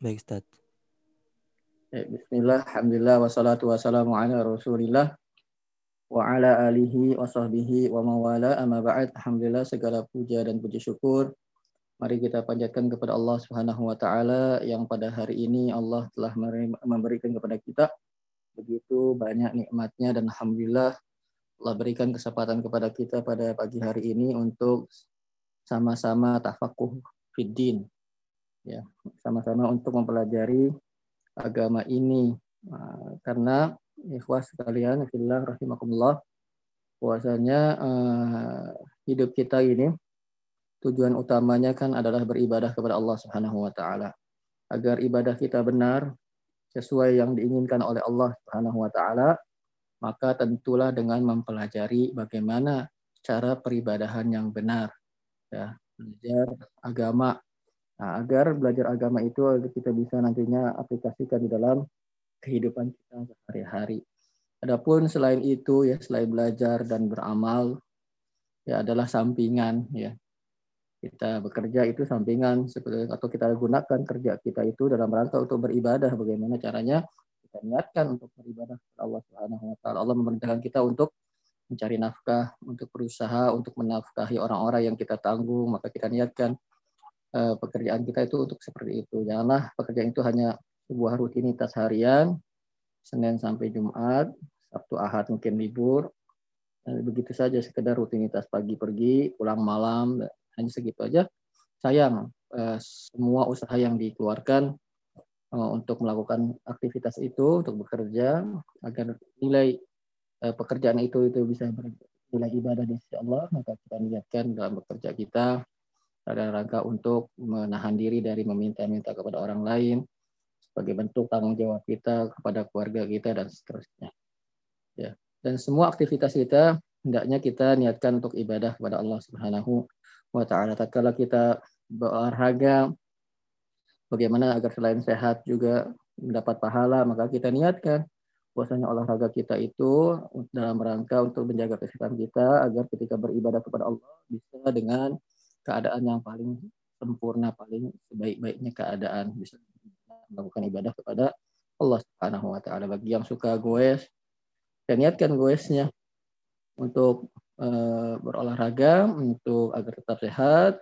Baik, Ustaz. Bismillah, Alhamdulillah, wassalatu wassalamu ala rasulillah wa ala alihi wa sahbihi wa mawala amma ba'd. Alhamdulillah segala puja dan puji syukur Mari kita panjatkan kepada Allah Subhanahu wa taala yang pada hari ini Allah telah memberikan kepada kita begitu banyak nikmatnya dan alhamdulillah Allah berikan kesempatan kepada kita pada pagi hari ini untuk sama-sama tafakuh fiddin ya sama-sama untuk mempelajari agama ini nah, karena ikhwas sekalian fillah rahimakumullah puasanya uh, hidup kita ini tujuan utamanya kan adalah beribadah kepada Allah Subhanahu wa taala. Agar ibadah kita benar sesuai yang diinginkan oleh Allah Subhanahu wa taala, maka tentulah dengan mempelajari bagaimana cara peribadahan yang benar. Ya, belajar agama. Nah, agar belajar agama itu kita bisa nantinya aplikasikan di dalam kehidupan kita sehari-hari. Adapun selain itu ya selain belajar dan beramal ya adalah sampingan ya. Kita bekerja itu sampingan atau kita gunakan kerja kita itu dalam rangka untuk beribadah. Bagaimana caranya kita niatkan untuk beribadah kepada Allah Subhanahu wa taala. Allah memerintahkan kita untuk mencari nafkah untuk berusaha untuk menafkahi orang-orang yang kita tanggung. Maka kita niatkan pekerjaan kita itu untuk seperti itu. Janganlah pekerjaan itu hanya sebuah rutinitas harian Senin sampai Jumat Sabtu Ahad mungkin libur. Begitu saja sekedar rutinitas pagi pergi pulang malam hanya segitu aja. Sayang eh, semua usaha yang dikeluarkan eh, untuk melakukan aktivitas itu untuk bekerja agar nilai eh, pekerjaan itu itu bisa nilai ibadah di sisi Allah maka kita niatkan dalam bekerja kita dalam rangka untuk menahan diri dari meminta-minta kepada orang lain sebagai bentuk tanggung jawab kita kepada keluarga kita dan seterusnya. Ya. Dan semua aktivitas kita hendaknya kita niatkan untuk ibadah kepada Allah Subhanahu wa taala. Tatkala kita berolahraga bagaimana agar selain sehat juga mendapat pahala, maka kita niatkan puasanya olahraga kita itu dalam rangka untuk menjaga kesehatan kita agar ketika beribadah kepada Allah bisa dengan keadaan yang paling sempurna, paling sebaik-baiknya keadaan bisa melakukan ibadah kepada Allah Subhanahu wa taala. Bagi yang suka goes, dan niatkan goesnya untuk Eh, berolahraga untuk agar tetap sehat.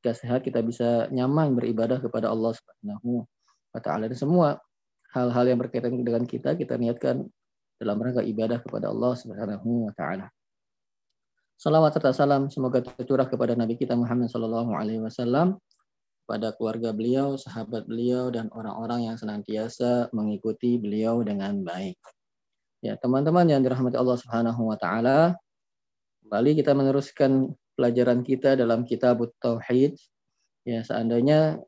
Jika sehat kita bisa nyaman beribadah kepada Allah Subhanahu wa taala dan semua hal-hal yang berkaitan dengan kita kita niatkan dalam rangka ibadah kepada Allah Subhanahu wa taala. Salawat serta salam semoga tercurah kepada Nabi kita Muhammad Sallallahu Alaihi Wasallam, pada keluarga beliau, sahabat beliau, dan orang-orang yang senantiasa mengikuti beliau dengan baik. Ya, teman-teman yang dirahmati Allah Subhanahu wa taala, Kembali kita meneruskan pelajaran kita dalam kitab Tauhid. Ya, seandainya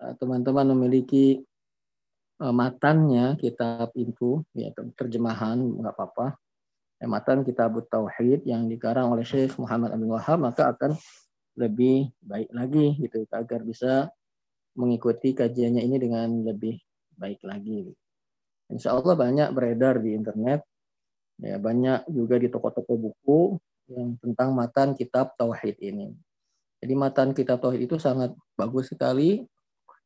eh, teman-teman memiliki uh, matannya kitab itu, ya terjemahan nggak apa-apa. Matan kitab Tauhid yang dikarang oleh Syekh Muhammad Abdul Wahab maka akan lebih baik lagi gitu agar bisa mengikuti kajiannya ini dengan lebih baik lagi. Insya Allah banyak beredar di internet, ya banyak juga di toko-toko buku yang tentang matan kitab tauhid ini. Jadi matan kitab tauhid itu sangat bagus sekali,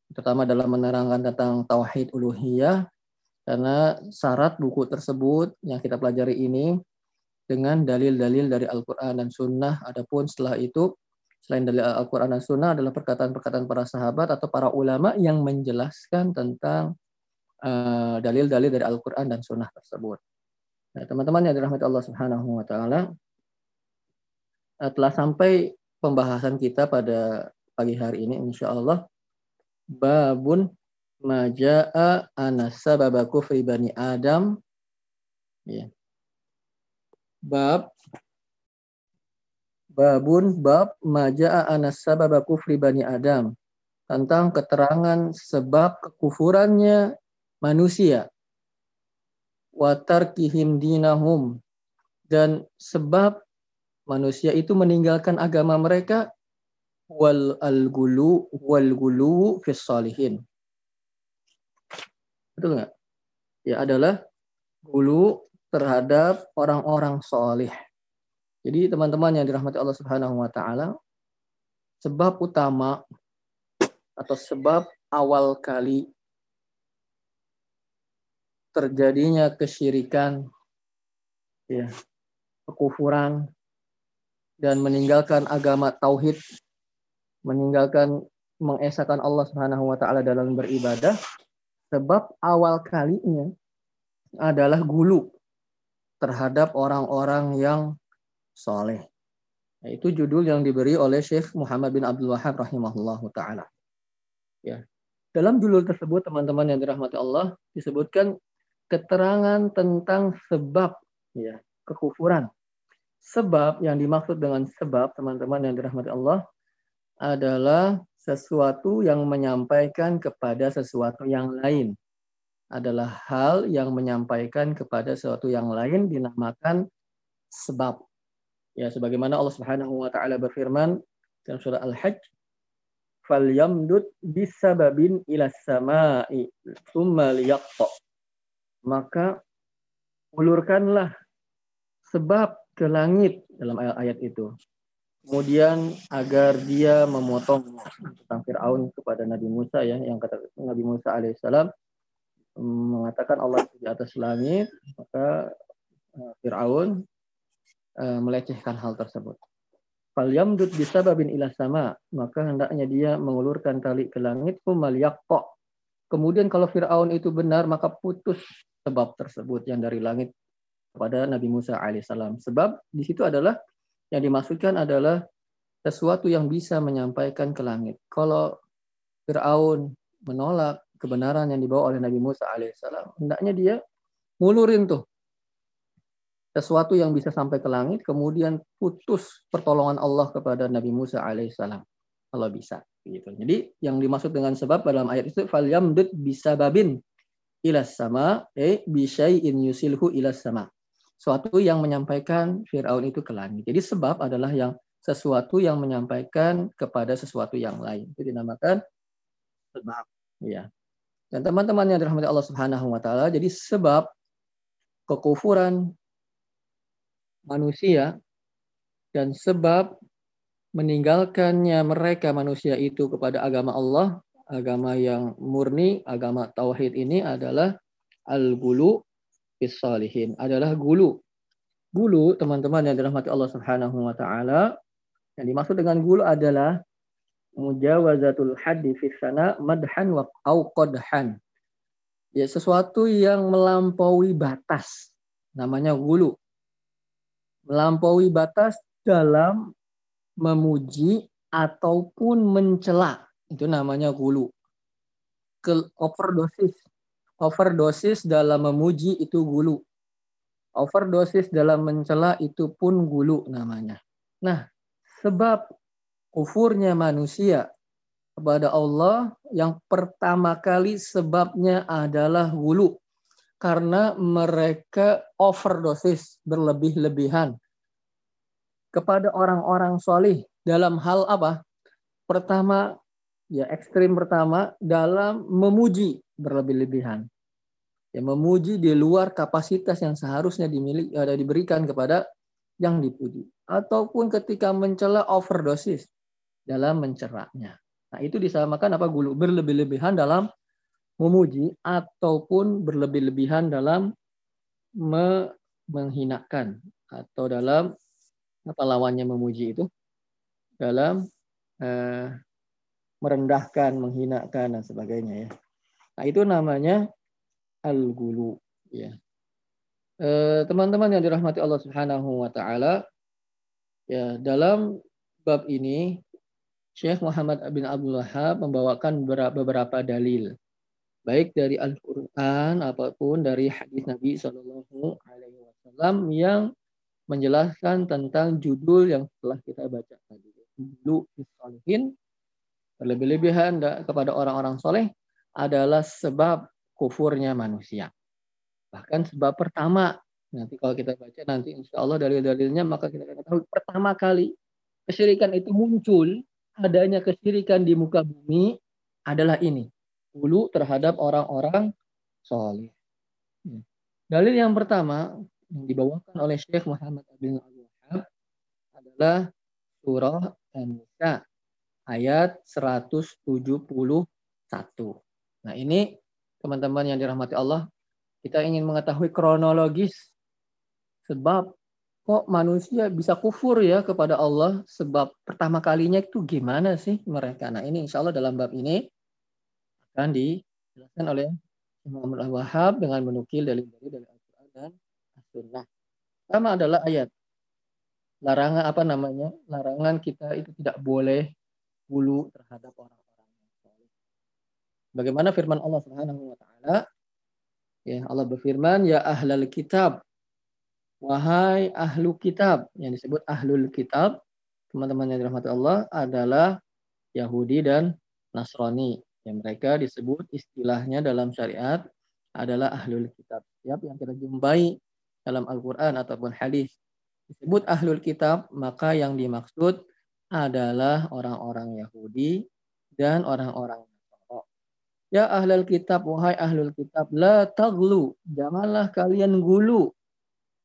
terutama dalam menerangkan tentang tauhid uluhiyah, karena syarat buku tersebut yang kita pelajari ini dengan dalil-dalil dari Al-Quran dan Sunnah. Adapun setelah itu, selain dalil Al-Quran dan Sunnah adalah perkataan-perkataan para sahabat atau para ulama yang menjelaskan tentang eh, dalil-dalil uh, dari Al-Quran dan Sunnah tersebut. Nah, teman-teman yang dirahmati Allah Subhanahu wa taala, Eh, telah sampai pembahasan kita pada pagi hari ini insya Allah babun majaa anasababa kufri bani Adam. Ya. bab. Babun bab majaa anasababa kufri bani Adam. Tentang keterangan sebab kekufurannya manusia. Watar kihim dinahum. Dan sebab manusia itu meninggalkan agama mereka. Wal al gulu wal gulu fis salihin. Betul nggak? Ya adalah gulu terhadap orang-orang solih. Jadi teman-teman yang dirahmati Allah Subhanahu Wa Taala, sebab utama atau sebab awal kali terjadinya kesyirikan, ya, kekufuran, dan meninggalkan agama tauhid, meninggalkan mengesahkan Allah Subhanahu wa taala dalam beribadah sebab awal kalinya adalah gulu terhadap orang-orang yang soleh. Itu judul yang diberi oleh Syekh Muhammad bin Abdul Wahab rahimahullahu taala. Ya. Dalam judul tersebut teman-teman yang dirahmati Allah disebutkan keterangan tentang sebab ya kekufuran. Sebab yang dimaksud dengan sebab teman-teman yang dirahmati Allah adalah sesuatu yang menyampaikan kepada sesuatu yang lain. Adalah hal yang menyampaikan kepada sesuatu yang lain dinamakan sebab. Ya, sebagaimana Allah Subhanahu wa taala berfirman dalam surah Al-Hajj, "Falyamdud bisababin ila samai tsumma liyaqta." Maka ulurkanlah sebab ke langit dalam ayat-ayat itu. Kemudian agar dia memotong tentang Fir'aun kepada Nabi Musa ya yang kata Nabi Musa alaihissalam mengatakan Allah di atas langit maka eh, Fir'aun uh, melecehkan hal tersebut. Fal yamdud bisababin ila sama, maka hendaknya dia mengulurkan tali ke langit kumal yaqta. Kemudian kalau Firaun itu benar maka putus sebab tersebut yang dari langit kepada Nabi Musa alaihissalam. Sebab di situ adalah yang dimaksudkan adalah sesuatu yang bisa menyampaikan ke langit. Kalau Firaun menolak kebenaran yang dibawa oleh Nabi Musa alaihissalam, hendaknya dia ngulurin tuh sesuatu yang bisa sampai ke langit, kemudian putus pertolongan Allah kepada Nabi Musa alaihissalam. Kalau bisa. Gitu. Jadi yang dimaksud dengan sebab dalam ayat itu fal bisa babin ilas sama eh in yusilhu ilas sama suatu yang menyampaikan Fir'aun itu ke langit. Jadi sebab adalah yang sesuatu yang menyampaikan kepada sesuatu yang lain. Itu dinamakan sebab. Ya. Dan teman-teman yang dirahmati Allah Subhanahu wa taala, jadi sebab kekufuran manusia dan sebab meninggalkannya mereka manusia itu kepada agama Allah, agama yang murni, agama tauhid ini adalah al-gulu salihin, adalah gulu. Gulu, teman-teman yang dirahmati Allah Subhanahu wa taala, yang dimaksud dengan gulu adalah mujawazatul haddi fi sana madhan wa au qadhan. Ya, sesuatu yang melampaui batas. Namanya gulu melampaui batas dalam memuji ataupun mencela. Itu namanya gulu. Ke overdosis. Overdosis dalam memuji itu gulu. Overdosis dalam mencela itu pun gulu namanya. Nah, sebab kufurnya manusia kepada Allah yang pertama kali sebabnya adalah gulu karena mereka overdosis berlebih-lebihan kepada orang-orang solih dalam hal apa? Pertama, ya ekstrim pertama dalam memuji berlebih-lebihan. Ya, memuji di luar kapasitas yang seharusnya dimiliki ada diberikan kepada yang dipuji ataupun ketika mencela overdosis dalam mencerahnya. Nah, itu disamakan apa gulu berlebih-lebihan dalam memuji ataupun berlebih-lebihan dalam me menghinakan atau dalam apa lawannya memuji itu dalam uh, merendahkan, menghinakan dan sebagainya ya. Nah, itu namanya al-gulu ya. Eh, teman-teman yang dirahmati Allah Subhanahu wa taala ya dalam bab ini Syekh Muhammad bin Abdul Wahab membawakan beberapa dalil baik dari Al-Qur'an apa pun dari hadis Nabi Shallallahu alaihi wasallam yang menjelaskan tentang judul yang telah kita baca tadi. Dulu salihin berlebih-lebihan kepada orang-orang soleh adalah sebab kufurnya manusia. Bahkan sebab pertama nanti kalau kita baca nanti insya Allah dalil-dalilnya maka kita akan tahu pertama kali kesyirikan itu muncul adanya kesyirikan di muka bumi adalah ini dulu terhadap orang-orang soleh. Hmm. Dalil yang pertama yang dibawakan oleh Syekh Muhammad bin Abdul Wahab adalah surah An-Nisa ayat 171. Nah, ini teman-teman yang dirahmati Allah, Kita ingin mengetahui kronologis sebab kok manusia bisa kufur ya kepada Allah sebab pertama kalinya itu gimana sih mereka. Nah ini insya Allah dalam bab ini akan dijelaskan oleh Imam Al-Wahhab dengan menukil dari dari Al-Quran dan As-Sunnah. Pertama adalah ayat larangan apa namanya larangan kita itu tidak boleh bulu terhadap soleh. Bagaimana firman Allah Subhanahu Wa Taala Ya, Allah berfirman, ya ahlal kitab. Wahai ahlu kitab. Yang disebut ahlul kitab, teman-teman yang dirahmati Allah, adalah Yahudi dan Nasrani. Yang mereka disebut istilahnya dalam syariat adalah ahlul kitab. Siap yang kita jumpai dalam Al-Quran ataupun hadis disebut ahlul kitab, maka yang dimaksud adalah orang-orang Yahudi dan orang-orang Ya ahlul kitab, wahai ahlul kitab, la taglu, janganlah kalian gulu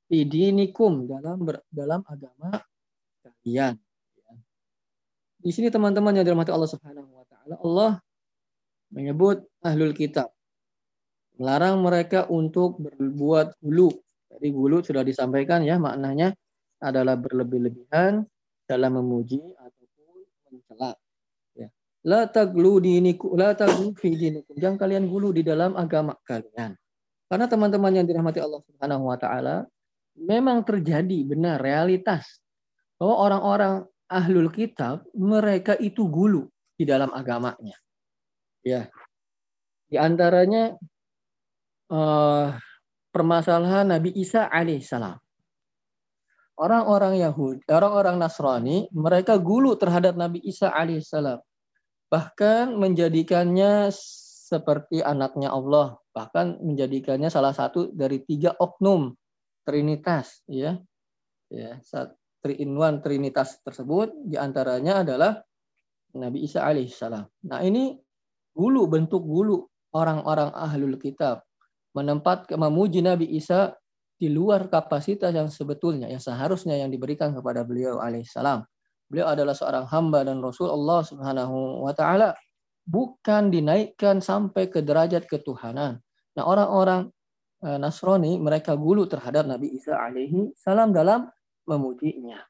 idinikum dalam dalam agama kalian. Di sini teman-teman yang dirahmati Allah Subhanahu wa taala, Allah menyebut ahlul kitab. Melarang mereka untuk berbuat gulu. Jadi gulu sudah disampaikan ya maknanya adalah berlebih-lebihan dalam memuji ataupun mencela. La taglu diniku, la taglu fi dinikum. Jangan kalian gulu di dalam agama kalian. Karena teman-teman yang dirahmati Allah Subhanahu wa taala, memang terjadi benar realitas bahwa orang-orang ahlul kitab mereka itu gulu di dalam agamanya. Ya. Di antaranya uh, permasalahan Nabi Isa alaihissalam. Orang-orang Yahudi, orang-orang Nasrani, mereka gulu terhadap Nabi Isa alaihissalam bahkan menjadikannya seperti anaknya Allah, bahkan menjadikannya salah satu dari tiga oknum Trinitas, ya, ya, one Trinitas tersebut di antaranya adalah Nabi Isa alaihissalam. Nah ini gulu bentuk gulu orang-orang ahlul kitab menempat memuji Nabi Isa di luar kapasitas yang sebetulnya yang seharusnya yang diberikan kepada beliau alaihissalam. Beliau adalah seorang hamba dan Rasul Allah Subhanahu wa taala bukan dinaikkan sampai ke derajat ketuhanan. Nah, orang-orang eh, Nasrani mereka gulu terhadap Nabi Isa alaihi salam dalam memujinya.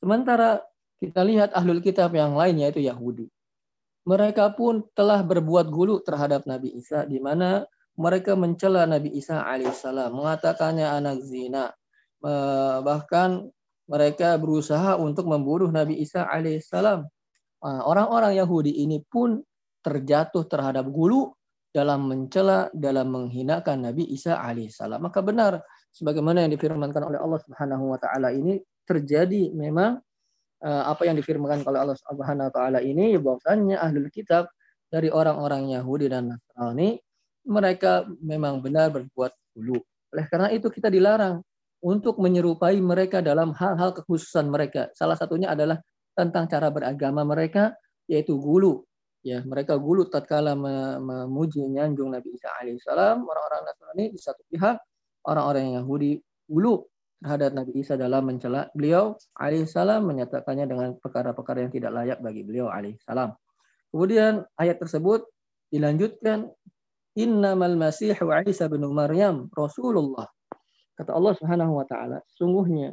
Sementara kita lihat ahlul kitab yang lain yaitu Yahudi. Mereka pun telah berbuat gulu terhadap Nabi Isa di mana mereka mencela Nabi Isa alaihissalam, mengatakannya anak zina. Eh, bahkan mereka berusaha untuk membunuh Nabi Isa alaihissalam. Orang-orang Yahudi ini pun terjatuh terhadap gulu dalam mencela, dalam menghinakan Nabi Isa alaihissalam. Maka benar, sebagaimana yang difirmankan oleh Allah Subhanahu wa taala ini terjadi memang eh, apa yang difirmankan oleh Allah Subhanahu wa taala ini bahwasanya ahlul kitab dari orang-orang Yahudi dan Nasrani mereka memang benar berbuat gulu. Oleh karena itu kita dilarang untuk menyerupai mereka dalam hal-hal kekhususan mereka. Salah satunya adalah tentang cara beragama mereka, yaitu gulu. Ya, mereka gulu tatkala memuji nyanjung Nabi Isa alaihissalam, orang-orang Nasrani di satu pihak, orang-orang Yahudi gulu terhadap Nabi Isa dalam mencela beliau alaihissalam menyatakannya dengan perkara-perkara yang tidak layak bagi beliau alaihissalam. Kemudian ayat tersebut dilanjutkan innamal masih wa Isa bin Maryam Rasulullah Kata Allah Subhanahu wa taala, sungguhnya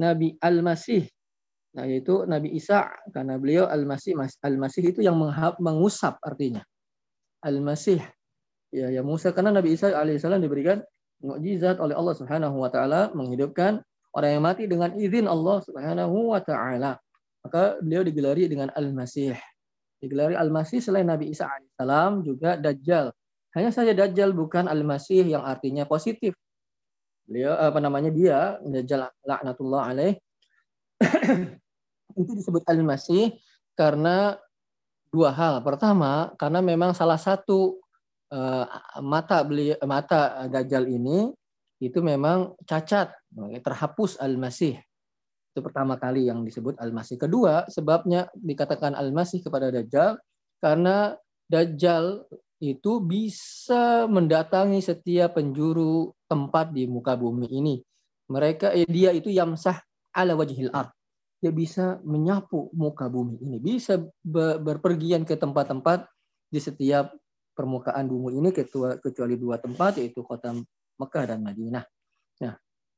Nabi Al-Masih nah yaitu Nabi Isa karena beliau Al-Masih Al-Masih itu yang mengusap artinya. Al-Masih ya ya Musa karena Nabi Isa alaihissalam diberikan mukjizat oleh Allah Subhanahu wa taala menghidupkan orang yang mati dengan izin Allah Subhanahu wa taala. Maka beliau digelari dengan Al-Masih. Digelari Al-Masih selain Nabi Isa alaihissalam juga Dajjal. Hanya saja Dajjal bukan Al-Masih yang artinya positif, beliau apa namanya dia Dajjal laknatullah alaih itu disebut al-masih karena dua hal. Pertama, karena memang salah satu uh, mata beliau mata Dajjal ini itu memang cacat, terhapus al-masih. Itu pertama kali yang disebut al-masih. Kedua, sebabnya dikatakan al-masih kepada Dajjal karena Dajjal itu bisa mendatangi setiap penjuru tempat di muka bumi ini. Mereka eh, dia itu yamsah ala wajhil ard. Dia bisa menyapu muka bumi ini, bisa berpergian ke tempat-tempat di setiap permukaan bumi ini kecuali dua tempat yaitu kota Mekah dan Madinah. Nah,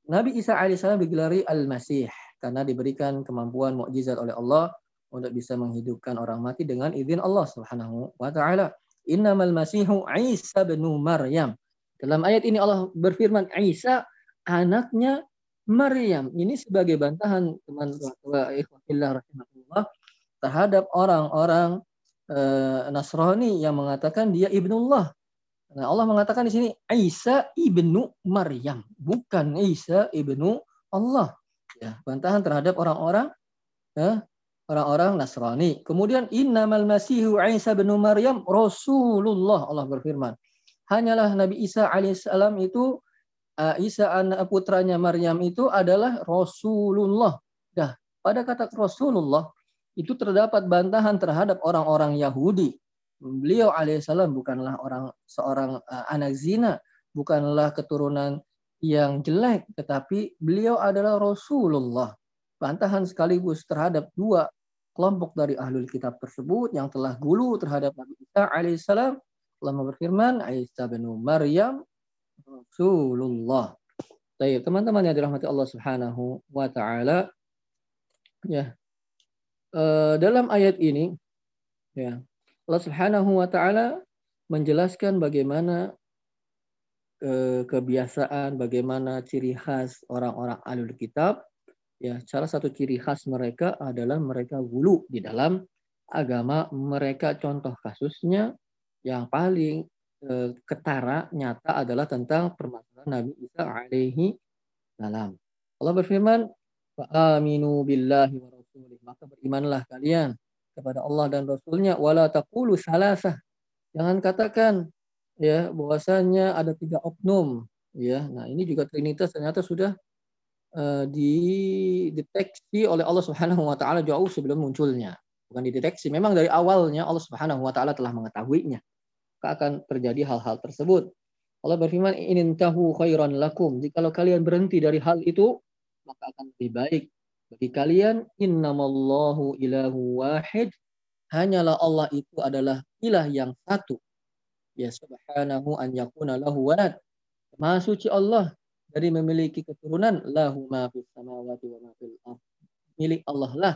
Nabi Isa alaihissalam digelari Al-Masih karena diberikan kemampuan mukjizat oleh Allah untuk bisa menghidupkan orang mati dengan izin Allah Subhanahu wa taala. Innamal Masihu Isa bin Maryam. Dalam ayat ini Allah berfirman Isa anaknya Maryam. Ini sebagai bantahan rahimahullah terhadap orang-orang uh, Nasrani yang mengatakan dia ibnullah. Nah, Allah mengatakan di sini Isa ibnu Maryam, bukan Isa ibnu Allah. Ya, bantahan terhadap orang-orang ya, orang-orang Nasrani. Kemudian innamal masihu Isa bin Maryam Rasulullah Allah berfirman. Hanyalah Nabi Isa alaihissalam itu uh, Isa anak putranya Maryam itu adalah Rasulullah. Dah, pada kata Rasulullah itu terdapat bantahan terhadap orang-orang Yahudi. Beliau alaihissalam bukanlah orang seorang uh, anak zina, bukanlah keturunan yang jelek, tetapi beliau adalah Rasulullah. Bantahan sekaligus terhadap dua kelompok dari ahlul kitab tersebut yang telah gulu terhadap Nabi Isa alaihissalam Allah berfirman, Isa bin Maryam Rasulullah. Baik, teman-teman yang dirahmati Allah Subhanahu wa taala, ya. Uh, dalam ayat ini ya, Allah Subhanahu wa taala menjelaskan bagaimana ke kebiasaan, bagaimana ciri khas orang-orang alul kitab. Ya, salah satu ciri khas mereka adalah mereka gulu di dalam agama mereka. Contoh kasusnya yang paling eh, ketara nyata adalah tentang permasalahan Nabi Isa alaihi salam. Allah berfirman, "Aminu billahi wa rasulih." Maka berimanlah kalian kepada Allah dan Rasulnya. Wala taqulu salasah. Jangan katakan ya bahwasanya ada tiga oknum ya nah ini juga trinitas ternyata sudah uh, dideteksi oleh Allah Subhanahu wa taala jauh sebelum munculnya bukan dideteksi memang dari awalnya Allah Subhanahu wa taala telah mengetahuinya akan terjadi hal-hal tersebut Allah berfirman in tahu khairan lakum jikalau kalian berhenti dari hal itu maka akan lebih baik bagi kalian innamallahu ilahu wahid hanyalah Allah itu adalah ilah yang satu ya subhanahu an yakuna lahu walad. Maha suci Allah dari memiliki keturunan lahu ma fis samawati wa ma fil. Milik Allah lah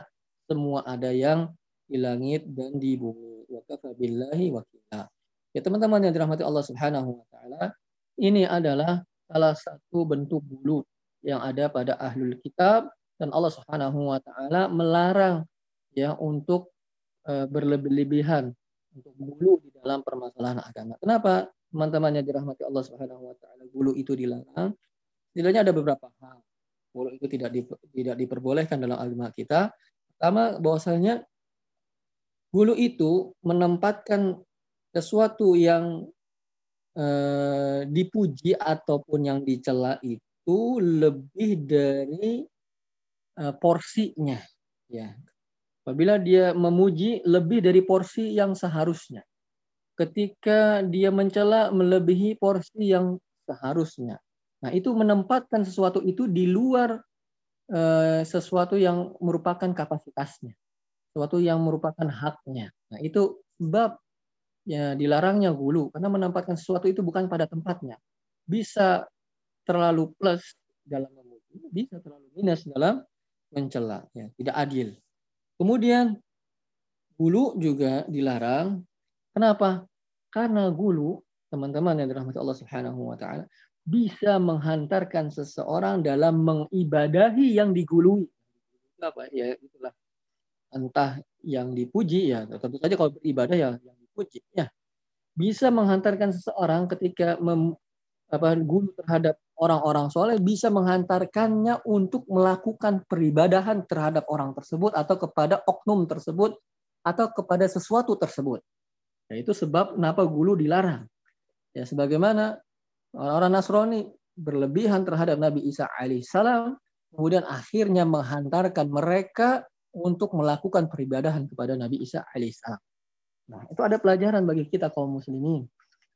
semua ada yang di langit dan di bumi. Wa kafa billahi wakila. Ya teman-teman yang dirahmati Allah Subhanahu wa taala, ini adalah salah satu bentuk bulu yang ada pada ahlul kitab dan Allah Subhanahu wa taala melarang ya untuk uh, berlebih-lebihan untuk bulu di dalam permasalahan agama. Kenapa teman-teman yang dirahmati Allah Subhanahu wa taala bulu itu dilarang? Setidaknya ada beberapa hal. Bulu itu tidak di, tidak diperbolehkan dalam agama kita. Pertama bahwasanya bulu itu menempatkan sesuatu yang eh, dipuji ataupun yang dicela itu lebih dari eh, porsinya ya Apabila dia memuji lebih dari porsi yang seharusnya. Ketika dia mencela melebihi porsi yang seharusnya. Nah, itu menempatkan sesuatu itu di luar eh, sesuatu yang merupakan kapasitasnya. Sesuatu yang merupakan haknya. Nah, itu sebab ya dilarangnya gulu karena menempatkan sesuatu itu bukan pada tempatnya. Bisa terlalu plus dalam memuji, bisa terlalu minus dalam mencela, ya, tidak adil. Kemudian gulu juga dilarang. Kenapa? Karena gulu, teman-teman yang dirahmati Allah Subhanahu wa taala, bisa menghantarkan seseorang dalam mengibadahi yang digului. Apa ya itulah entah yang dipuji ya tentu saja kalau beribadah ya yang dipuji ya bisa menghantarkan seseorang ketika mem, apa gulu terhadap orang-orang soleh bisa menghantarkannya untuk melakukan peribadahan terhadap orang tersebut atau kepada oknum tersebut atau kepada sesuatu tersebut. Ya, itu sebab kenapa gulu dilarang. Ya, sebagaimana orang-orang Nasrani berlebihan terhadap Nabi Isa alaihissalam, kemudian akhirnya menghantarkan mereka untuk melakukan peribadahan kepada Nabi Isa alaihissalam. Nah, itu ada pelajaran bagi kita kaum muslimin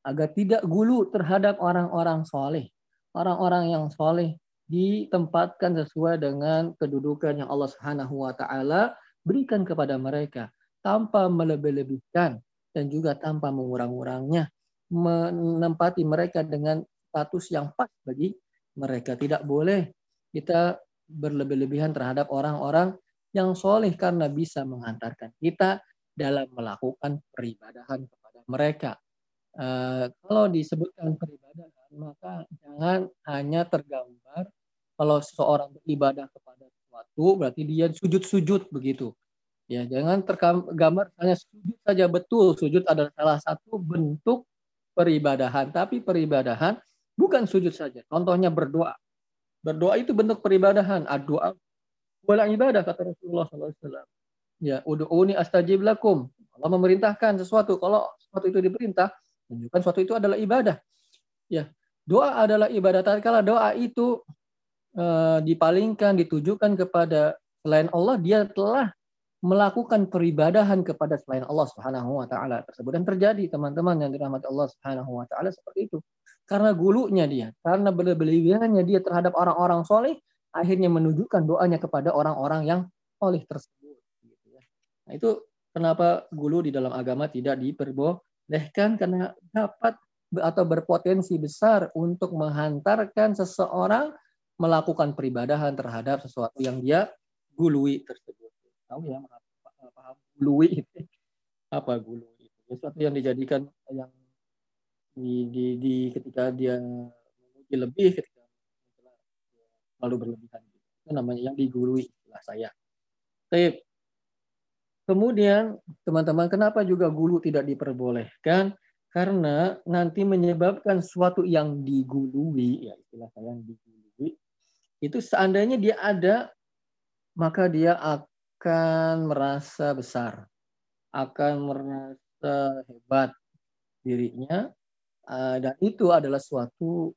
agar tidak gulu terhadap orang-orang soleh orang-orang yang soleh ditempatkan sesuai dengan kedudukan yang Allah Subhanahu wa taala berikan kepada mereka tanpa melebih-lebihkan dan juga tanpa mengurang-urangnya menempati mereka dengan status yang pas bagi mereka. Tidak boleh kita berlebih-lebihan terhadap orang-orang yang soleh karena bisa menghantarkan kita dalam melakukan peribadahan kepada mereka. Uh, kalau disebutkan peribadahan, maka jangan hanya tergambar kalau seseorang beribadah kepada sesuatu, berarti dia sujud-sujud begitu. Ya, jangan tergambar hanya sujud saja betul. Sujud adalah salah satu bentuk peribadahan, tapi peribadahan bukan sujud saja. Contohnya berdoa. Berdoa itu bentuk peribadahan. Doa wala ibadah kata Rasulullah SAW. Ya, ud'uni astajib lakum. Allah memerintahkan sesuatu. Kalau sesuatu itu diperintah, menunjukkan sesuatu itu adalah ibadah. Ya, doa adalah ibadah. Kalau doa itu uh, dipalingkan, ditujukan kepada selain Allah, dia telah melakukan peribadahan kepada selain Allah Subhanahu wa taala tersebut dan terjadi teman-teman yang dirahmati Allah Subhanahu wa taala seperti itu. Karena gulunya dia, karena berlebihannya dia terhadap orang-orang soleh, akhirnya menunjukkan doanya kepada orang-orang yang soleh tersebut. Ya. Nah itu kenapa gulu di dalam agama tidak diperbolehkan karena dapat atau berpotensi besar untuk menghantarkan seseorang melakukan peribadahan terhadap sesuatu yang dia gului tersebut. Tahu ya paham gului itu apa gulu itu? Sesuatu yang dijadikan yang di, di, di ketika dia memuji lebih ketika lalu berlebihan itu namanya yang digului lah saya. Tapi kemudian teman-teman kenapa juga gulu tidak diperbolehkan? Karena nanti menyebabkan suatu yang digului ya istilah saya yang digului itu seandainya dia ada maka dia akan merasa besar, akan merasa hebat dirinya Eh, dan itu adalah suatu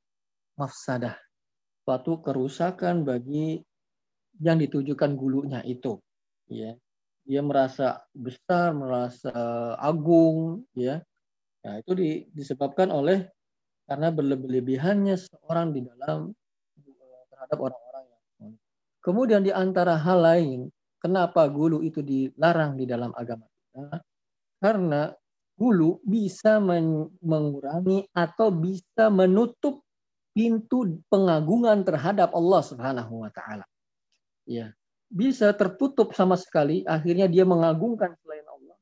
mafsadah, suatu kerusakan bagi yang ditujukan gulunya itu. Ya, dia merasa besar, merasa agung, ya. Nah, itu disebabkan oleh karena berlebihannya seorang di dalam eh, terhadap orang-orang yang Kemudian di antara hal lain, kenapa gulu itu dilarang di dalam agama kita? Karena hulu bisa mengurangi atau bisa menutup pintu pengagungan terhadap Allah Subhanahu wa taala. Ya, bisa tertutup sama sekali akhirnya dia mengagungkan selain Allah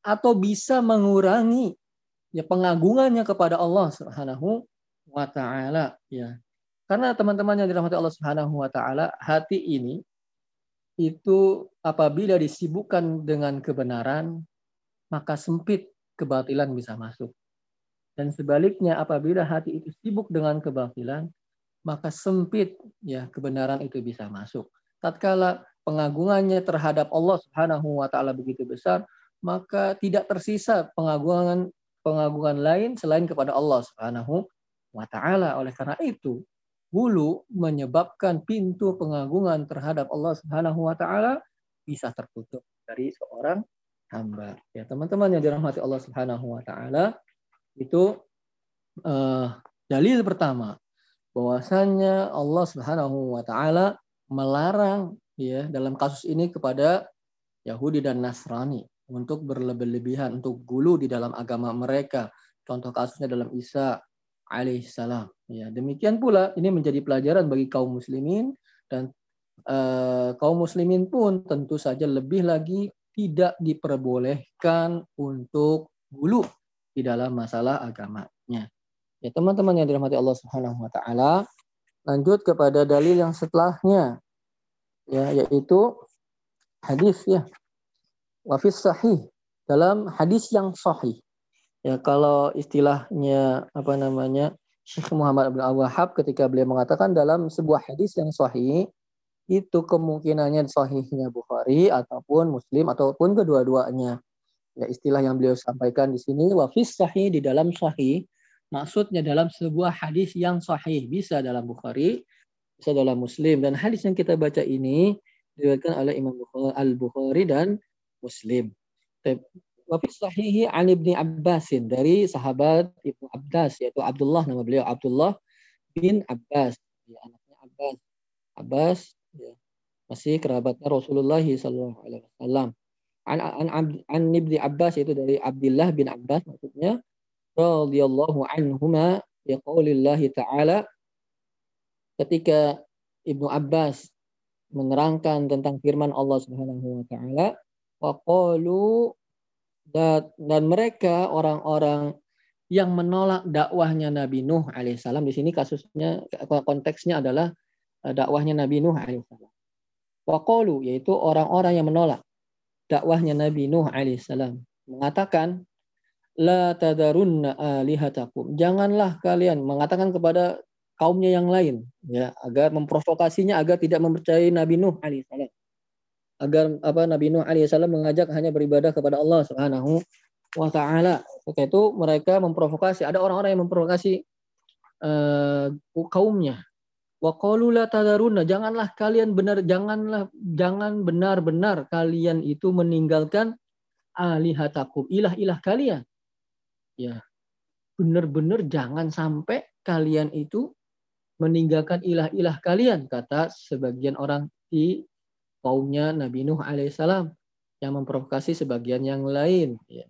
atau bisa mengurangi ya pengagungannya kepada Allah Subhanahu wa taala ya. Karena teman-teman yang dirahmati Allah Subhanahu wa taala, hati ini itu apabila disibukkan dengan kebenaran maka sempit kebatilan bisa masuk. Dan sebaliknya apabila hati itu sibuk dengan kebatilan, maka sempit ya kebenaran itu bisa masuk. Tatkala pengagungannya terhadap Allah Subhanahu wa taala begitu besar, maka tidak tersisa pengagungan pengagungan lain selain kepada Allah Subhanahu wa taala. Oleh karena itu, hulu menyebabkan pintu pengagungan terhadap Allah Subhanahu wa taala bisa tertutup dari seorang hamba. Ya, teman-teman yang dirahmati Allah Subhanahu wa taala, itu uh, dalil pertama bahwasanya Allah Subhanahu wa taala melarang ya dalam kasus ini kepada Yahudi dan Nasrani untuk berlebih-lebihan untuk gulu di dalam agama mereka. Contoh kasusnya dalam Isa alaihissalam. Ya, demikian pula ini menjadi pelajaran bagi kaum muslimin dan uh, kaum muslimin pun tentu saja lebih lagi tidak diperbolehkan untuk gulu di dalam masalah agamanya. Ya, teman-teman yang dirahmati Allah Subhanahu wa taala, lanjut kepada dalil yang setelahnya ya yaitu hadis ya. Wafis sahih dalam hadis yang sahih. Ya, kalau istilahnya apa namanya? Syekh Muhammad bin Al Wahab ketika beliau mengatakan dalam sebuah hadis yang sahih itu kemungkinannya sahihnya Bukhari ataupun Muslim ataupun kedua-duanya. Ya istilah yang beliau sampaikan di sini wafis sahih di dalam sahih maksudnya dalam sebuah hadis yang sahih bisa dalam Bukhari dalam Muslim dan hadis yang kita baca ini diriwayatkan oleh Imam Al-Bukhari dan Muslim. Wafis sahihi an Ibni Abbasin dari sahabat Ibnu Abbas yaitu Abdullah nama beliau Abdullah bin Abbas ya, anaknya Abbas Abbas ya. masih kerabatnya Rasulullah Sallallahu Alaihi Wasallam. An, an, an, Ibni Abbas itu dari Abdullah bin Abbas maksudnya radhiyallahu anhuma ya ta'ala ketika Ibnu Abbas menerangkan tentang firman Allah Subhanahu wa taala wa qalu dan mereka orang-orang yang menolak dakwahnya Nabi Nuh alaihissalam di sini kasusnya konteksnya adalah eh, dakwahnya Nabi Nuh alaihissalam. Waqalu yaitu orang-orang yang menolak dakwahnya Nabi Nuh alaihissalam mengatakan la tadarunna alihatakum. Janganlah kalian mengatakan kepada kaumnya yang lain ya agar memprovokasinya agar tidak mempercayai Nabi Nuh alaihissalam. Agar apa Nabi Nuh alaihissalam mengajak hanya beribadah kepada Allah Subhanahu wa taala. Ketika itu mereka memprovokasi, ada orang-orang yang memprovokasi uh, kaumnya. Wa la tadarunna, janganlah kalian benar janganlah jangan benar-benar kalian itu meninggalkan alihatakum, ilah-ilah kalian ya benar-benar jangan sampai kalian itu meninggalkan ilah-ilah kalian kata sebagian orang di kaumnya Nabi Nuh alaihissalam yang memprovokasi sebagian yang lain ya.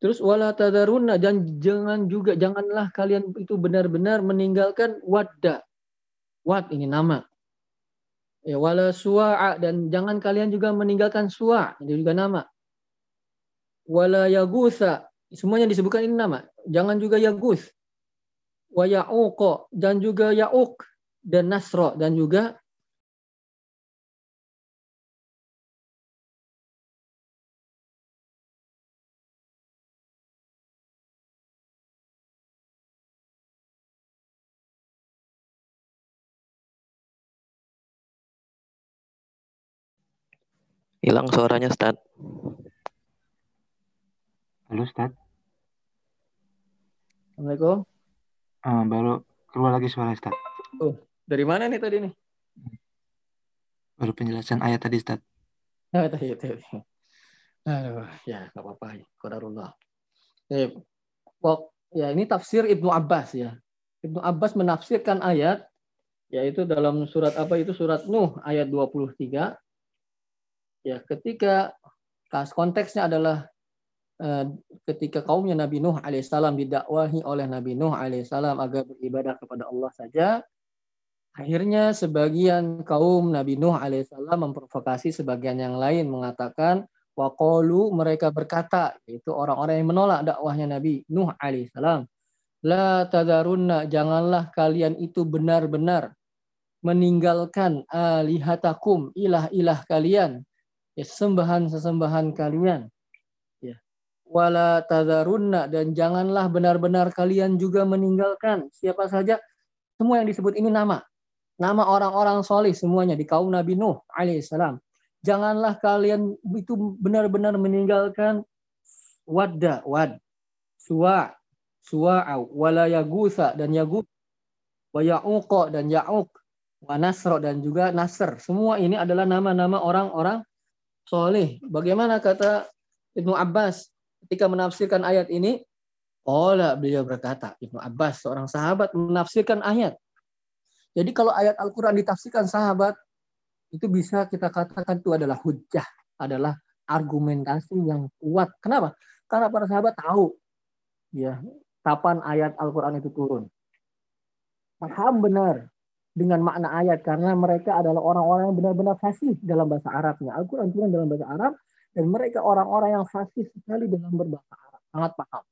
Terus wala tadaruna dan jangan juga janganlah kalian itu benar-benar meninggalkan wadda. Wad ini nama. Ya wala suwa'a dan jangan kalian juga meninggalkan suwa' ini juga nama wala yagusa semuanya disebutkan ini nama jangan juga yagus wa ya'uq dan juga ya'uq dan nasra dan juga Hilang suaranya, Ustaz. Halo, Ustaz. Assalamualaikum. Uh, baru keluar lagi suara, Ustaz. Oh, dari mana nih tadi nih? Baru penjelasan ayat tadi, Ustaz. Oh, tadi, tadi. Aduh, ya nggak apa-apa. Qadarullah. Eh, ya ini tafsir Ibnu Abbas ya. Ibnu Abbas menafsirkan ayat yaitu dalam surat apa itu surat Nuh ayat 23 ya ketika konteksnya adalah ketika kaumnya Nabi Nuh alaihissalam didakwahi oleh Nabi Nuh alaihissalam agar beribadah kepada Allah saja, akhirnya sebagian kaum Nabi Nuh alaihissalam memprovokasi sebagian yang lain mengatakan waqalu mereka berkata yaitu orang-orang yang menolak dakwahnya Nabi Nuh alaihissalam la tadarunna janganlah kalian itu benar-benar meninggalkan alihatakum ilah-ilah kalian ya sembahan-sesembahan kalian wala tadarunna dan janganlah benar-benar kalian juga meninggalkan. Siapa saja semua yang disebut ini nama. Nama orang-orang soleh semuanya di kaum Nabi Nuh alaihissalam janganlah kalian itu benar-benar meninggalkan wadda wad suwa suwa wala yagusa dan yagut wa ya'uq dan ya'uq wa nasr dan juga nasr. Semua ini adalah nama-nama orang-orang soleh. Bagaimana kata Ibnu Abbas ketika menafsirkan ayat ini, Ola beliau berkata, Ibnu Abbas, seorang sahabat menafsirkan ayat. Jadi kalau ayat Al-Quran ditafsirkan sahabat, itu bisa kita katakan itu adalah hujah, adalah argumentasi yang kuat. Kenapa? Karena para sahabat tahu ya kapan ayat Al-Quran itu turun. Paham benar dengan makna ayat karena mereka adalah orang-orang yang benar-benar fasih dalam bahasa Arabnya. Al-Quran turun dalam bahasa Arab dan mereka orang-orang yang fasih sekali dalam berbahasa Arab, sangat paham.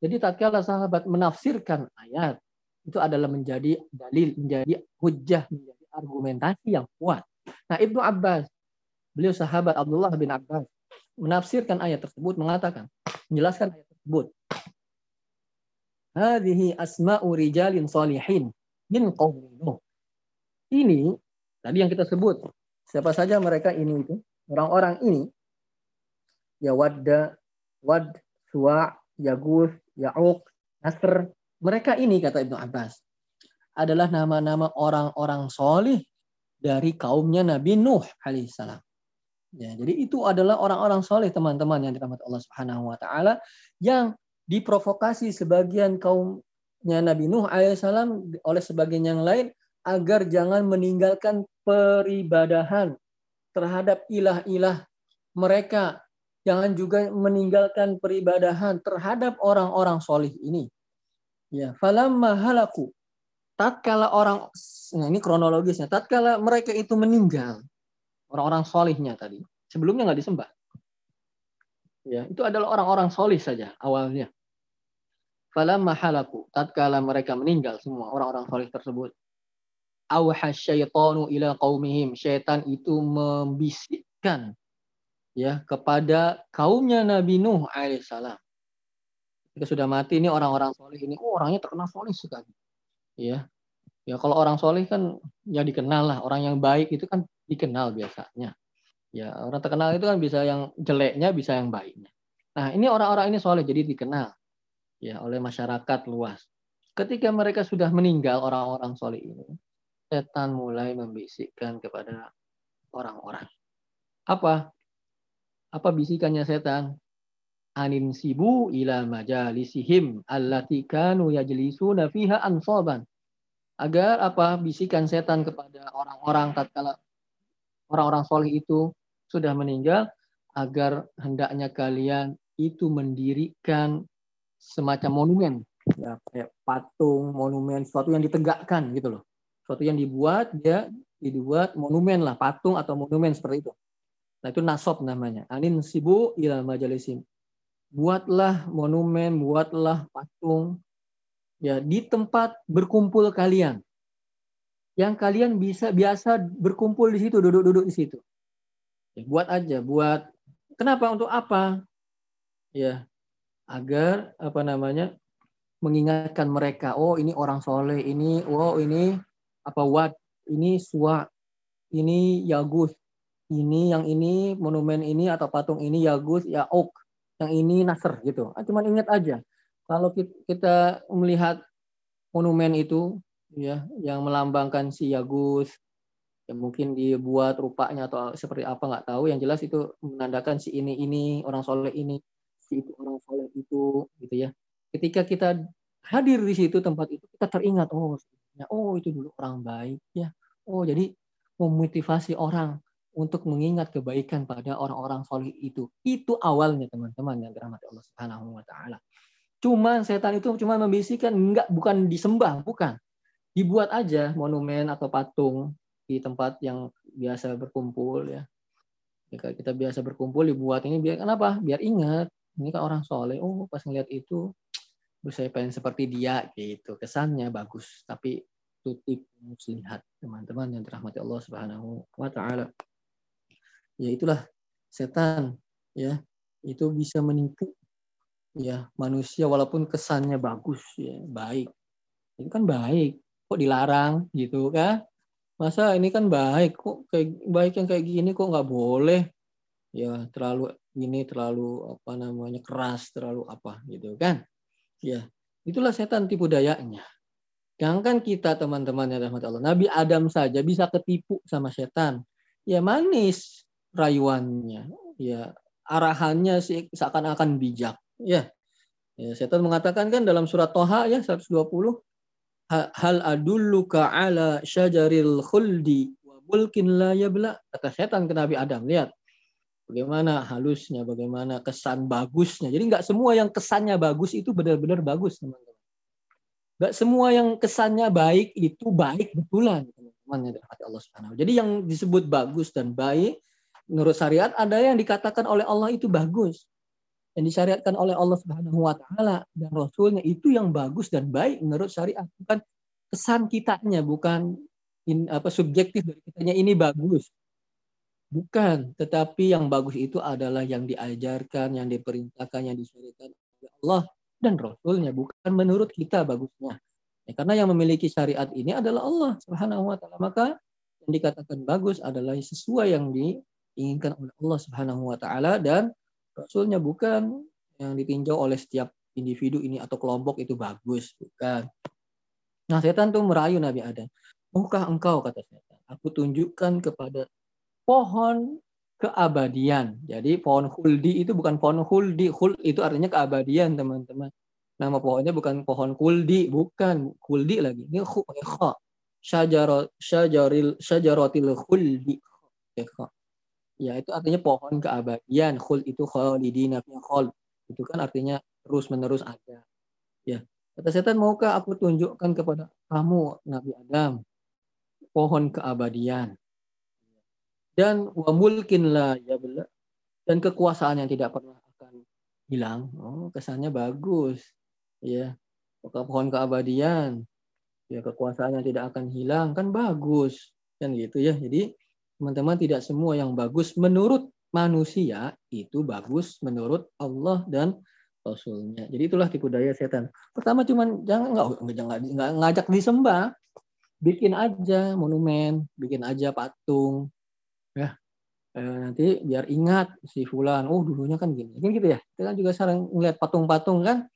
Jadi tatkala sahabat menafsirkan ayat, itu adalah menjadi dalil, menjadi hujah, menjadi argumentasi yang kuat. Nah Ibnu Abbas, beliau sahabat Abdullah bin Abbas, menafsirkan ayat tersebut mengatakan, menjelaskan ayat tersebut. Hadhihi asma'u rijalin salihin min Ini tadi yang kita sebut, siapa saja mereka ini itu, orang-orang ini ya wadda, wad, suwa, yagus, ya'uq, nasr. Mereka ini kata Ibnu Abbas adalah nama-nama orang-orang solih dari kaumnya Nabi Nuh alaihissalam. Ya, jadi itu adalah orang-orang soleh teman-teman yang dirahmati Allah Subhanahu Wa Taala yang diprovokasi sebagian kaumnya Nabi Nuh alaihissalam oleh sebagian yang lain agar jangan meninggalkan peribadahan terhadap ilah-ilah mereka Jangan juga meninggalkan peribadahan terhadap orang-orang solih ini. Ya, falamma halaku. Tatkala orang, nah ini kronologisnya, tatkala mereka itu meninggal, orang-orang solihnya tadi, sebelumnya nggak disembah. Ya, itu adalah orang-orang solih saja awalnya. Falamma halaku, tatkala mereka meninggal semua orang-orang solih tersebut. Awha syaitanu ila qaumihim. Syaitan itu membisikkan ya kepada kaumnya Nabi Nuh alaihissalam. Ketika sudah mati ini orang-orang soleh ini, oh orangnya terkenal soleh sekali. Ya, ya kalau orang soleh kan ya dikenal lah. Orang yang baik itu kan dikenal biasanya. Ya orang terkenal itu kan bisa yang jeleknya, bisa yang baiknya. Nah ini orang-orang ini soleh jadi dikenal ya oleh masyarakat luas. Ketika mereka sudah meninggal orang-orang soleh ini, setan mulai membisikkan kepada orang-orang. Apa? Apa bisikannya setan? Anin sibu ila majalisihim allati kanu yajlisuna fiha ansaban. Agar apa? Bisikan setan kepada orang-orang tatkala orang-orang soleh itu sudah meninggal agar hendaknya kalian itu mendirikan semacam monumen ya kayak patung monumen sesuatu yang ditegakkan gitu loh sesuatu yang dibuat dia dibuat monumen lah patung atau monumen seperti itu Nah itu nasab namanya. Anin sibu ila majalisim. Buatlah monumen, buatlah patung ya di tempat berkumpul kalian. Yang kalian bisa biasa berkumpul di situ, duduk-duduk di situ. Ya, buat aja, buat kenapa untuk apa? Ya, agar apa namanya? mengingatkan mereka, oh ini orang soleh, ini oh ini apa wat, ini suwa, ini yagus, ini yang ini monumen ini atau patung ini Yagus ya Oak yang ini Nasr gitu. Ah, cuman ingat aja. Kalau kita melihat monumen itu ya yang melambangkan si Yagus ya mungkin dibuat rupanya atau seperti apa nggak tahu. Yang jelas itu menandakan si ini ini orang soleh ini si itu orang soleh itu gitu ya. Ketika kita hadir di situ tempat itu kita teringat oh oh itu dulu orang baik ya. Oh jadi memotivasi orang untuk mengingat kebaikan pada orang-orang soleh itu. Itu awalnya teman-teman yang dirahmati Allah Subhanahu wa taala. Cuman setan itu cuma membisikkan enggak bukan disembah, bukan. Dibuat aja monumen atau patung di tempat yang biasa berkumpul ya. Jika kita biasa berkumpul dibuat ini biar kenapa? Biar ingat ini kan orang soleh. Oh pas ngeliat itu, saya pengen seperti dia gitu. Kesannya bagus, tapi tutup muslihat teman-teman yang dirahmati Allah Subhanahu wa taala ya itulah setan ya. Itu bisa menipu ya manusia walaupun kesannya bagus ya baik. Itu kan baik kok dilarang gitu kan masa ini kan baik kok kayak baik yang kayak gini kok nggak boleh? Ya terlalu ini terlalu apa namanya keras terlalu apa gitu kan? Ya itulah setan tipu dayanya. Jangan kita teman-teman rahmat Allah. Nabi Adam saja bisa ketipu sama setan. Ya manis rayuannya. Ya arahannya sih seakan-akan bijak. Ya ya setan mengatakan kan dalam surat Toha ya 120 hal adulluka ala syajaril khuldi wa bulkin la yabla. Kata setan ke Nabi Adam lihat bagaimana halusnya bagaimana kesan bagusnya. Jadi nggak semua yang kesannya bagus itu benar-benar bagus teman-teman. Nggak semua yang kesannya baik itu baik betulan teman-teman ya Allah Subhanahu jadi yang disebut bagus dan baik menurut syariat ada yang dikatakan oleh Allah itu bagus. Yang disyariatkan oleh Allah Subhanahu wa taala dan rasulnya itu yang bagus dan baik menurut syariat bukan kesan kitanya bukan in, apa subjektif dari kitanya ini bagus. Bukan tetapi yang bagus itu adalah yang diajarkan yang diperintahkan yang disyariatkan oleh Allah dan rasulnya bukan menurut kita bagusnya. Ya, karena yang memiliki syariat ini adalah Allah Subhanahu wa taala. Maka yang dikatakan bagus adalah sesuai yang di diinginkan oleh Allah Subhanahu wa taala dan rasulnya bukan yang ditinjau oleh setiap individu ini atau kelompok itu bagus, bukan. Nah, setan tuh merayu Nabi Adam. Maukah engkau kata setan, aku tunjukkan kepada pohon keabadian. Jadi pohon huldi itu bukan pohon huldi. Hul itu artinya keabadian, teman-teman. Nama pohonnya bukan pohon kuldi, bukan kuldi lagi. Ini kha. Syajaril syajaril syajaratil khuldi. Ya, itu artinya pohon keabadian. Khul itu khalidina fi khul. Itu kan artinya terus-menerus ada. Ya. Kata setan, maukah aku tunjukkan kepada kamu Nabi Adam pohon keabadian dan wa mulkin la ya dan kekuasaan yang tidak pernah akan hilang. Oh, kesannya bagus. Ya. Pohon keabadian. Ya, kekuasaan yang tidak akan hilang kan bagus. Kan gitu ya. Jadi teman-teman tidak semua yang bagus menurut manusia itu bagus menurut Allah dan Rasulnya. Jadi itulah tipu daya setan. Pertama cuman jangan nggak ngajak disembah, bikin aja monumen, bikin aja patung, ya eh, nanti biar ingat si Fulan. Oh dulunya kan gini, kan gitu ya. Kita kan juga sering ngeliat patung-patung kan.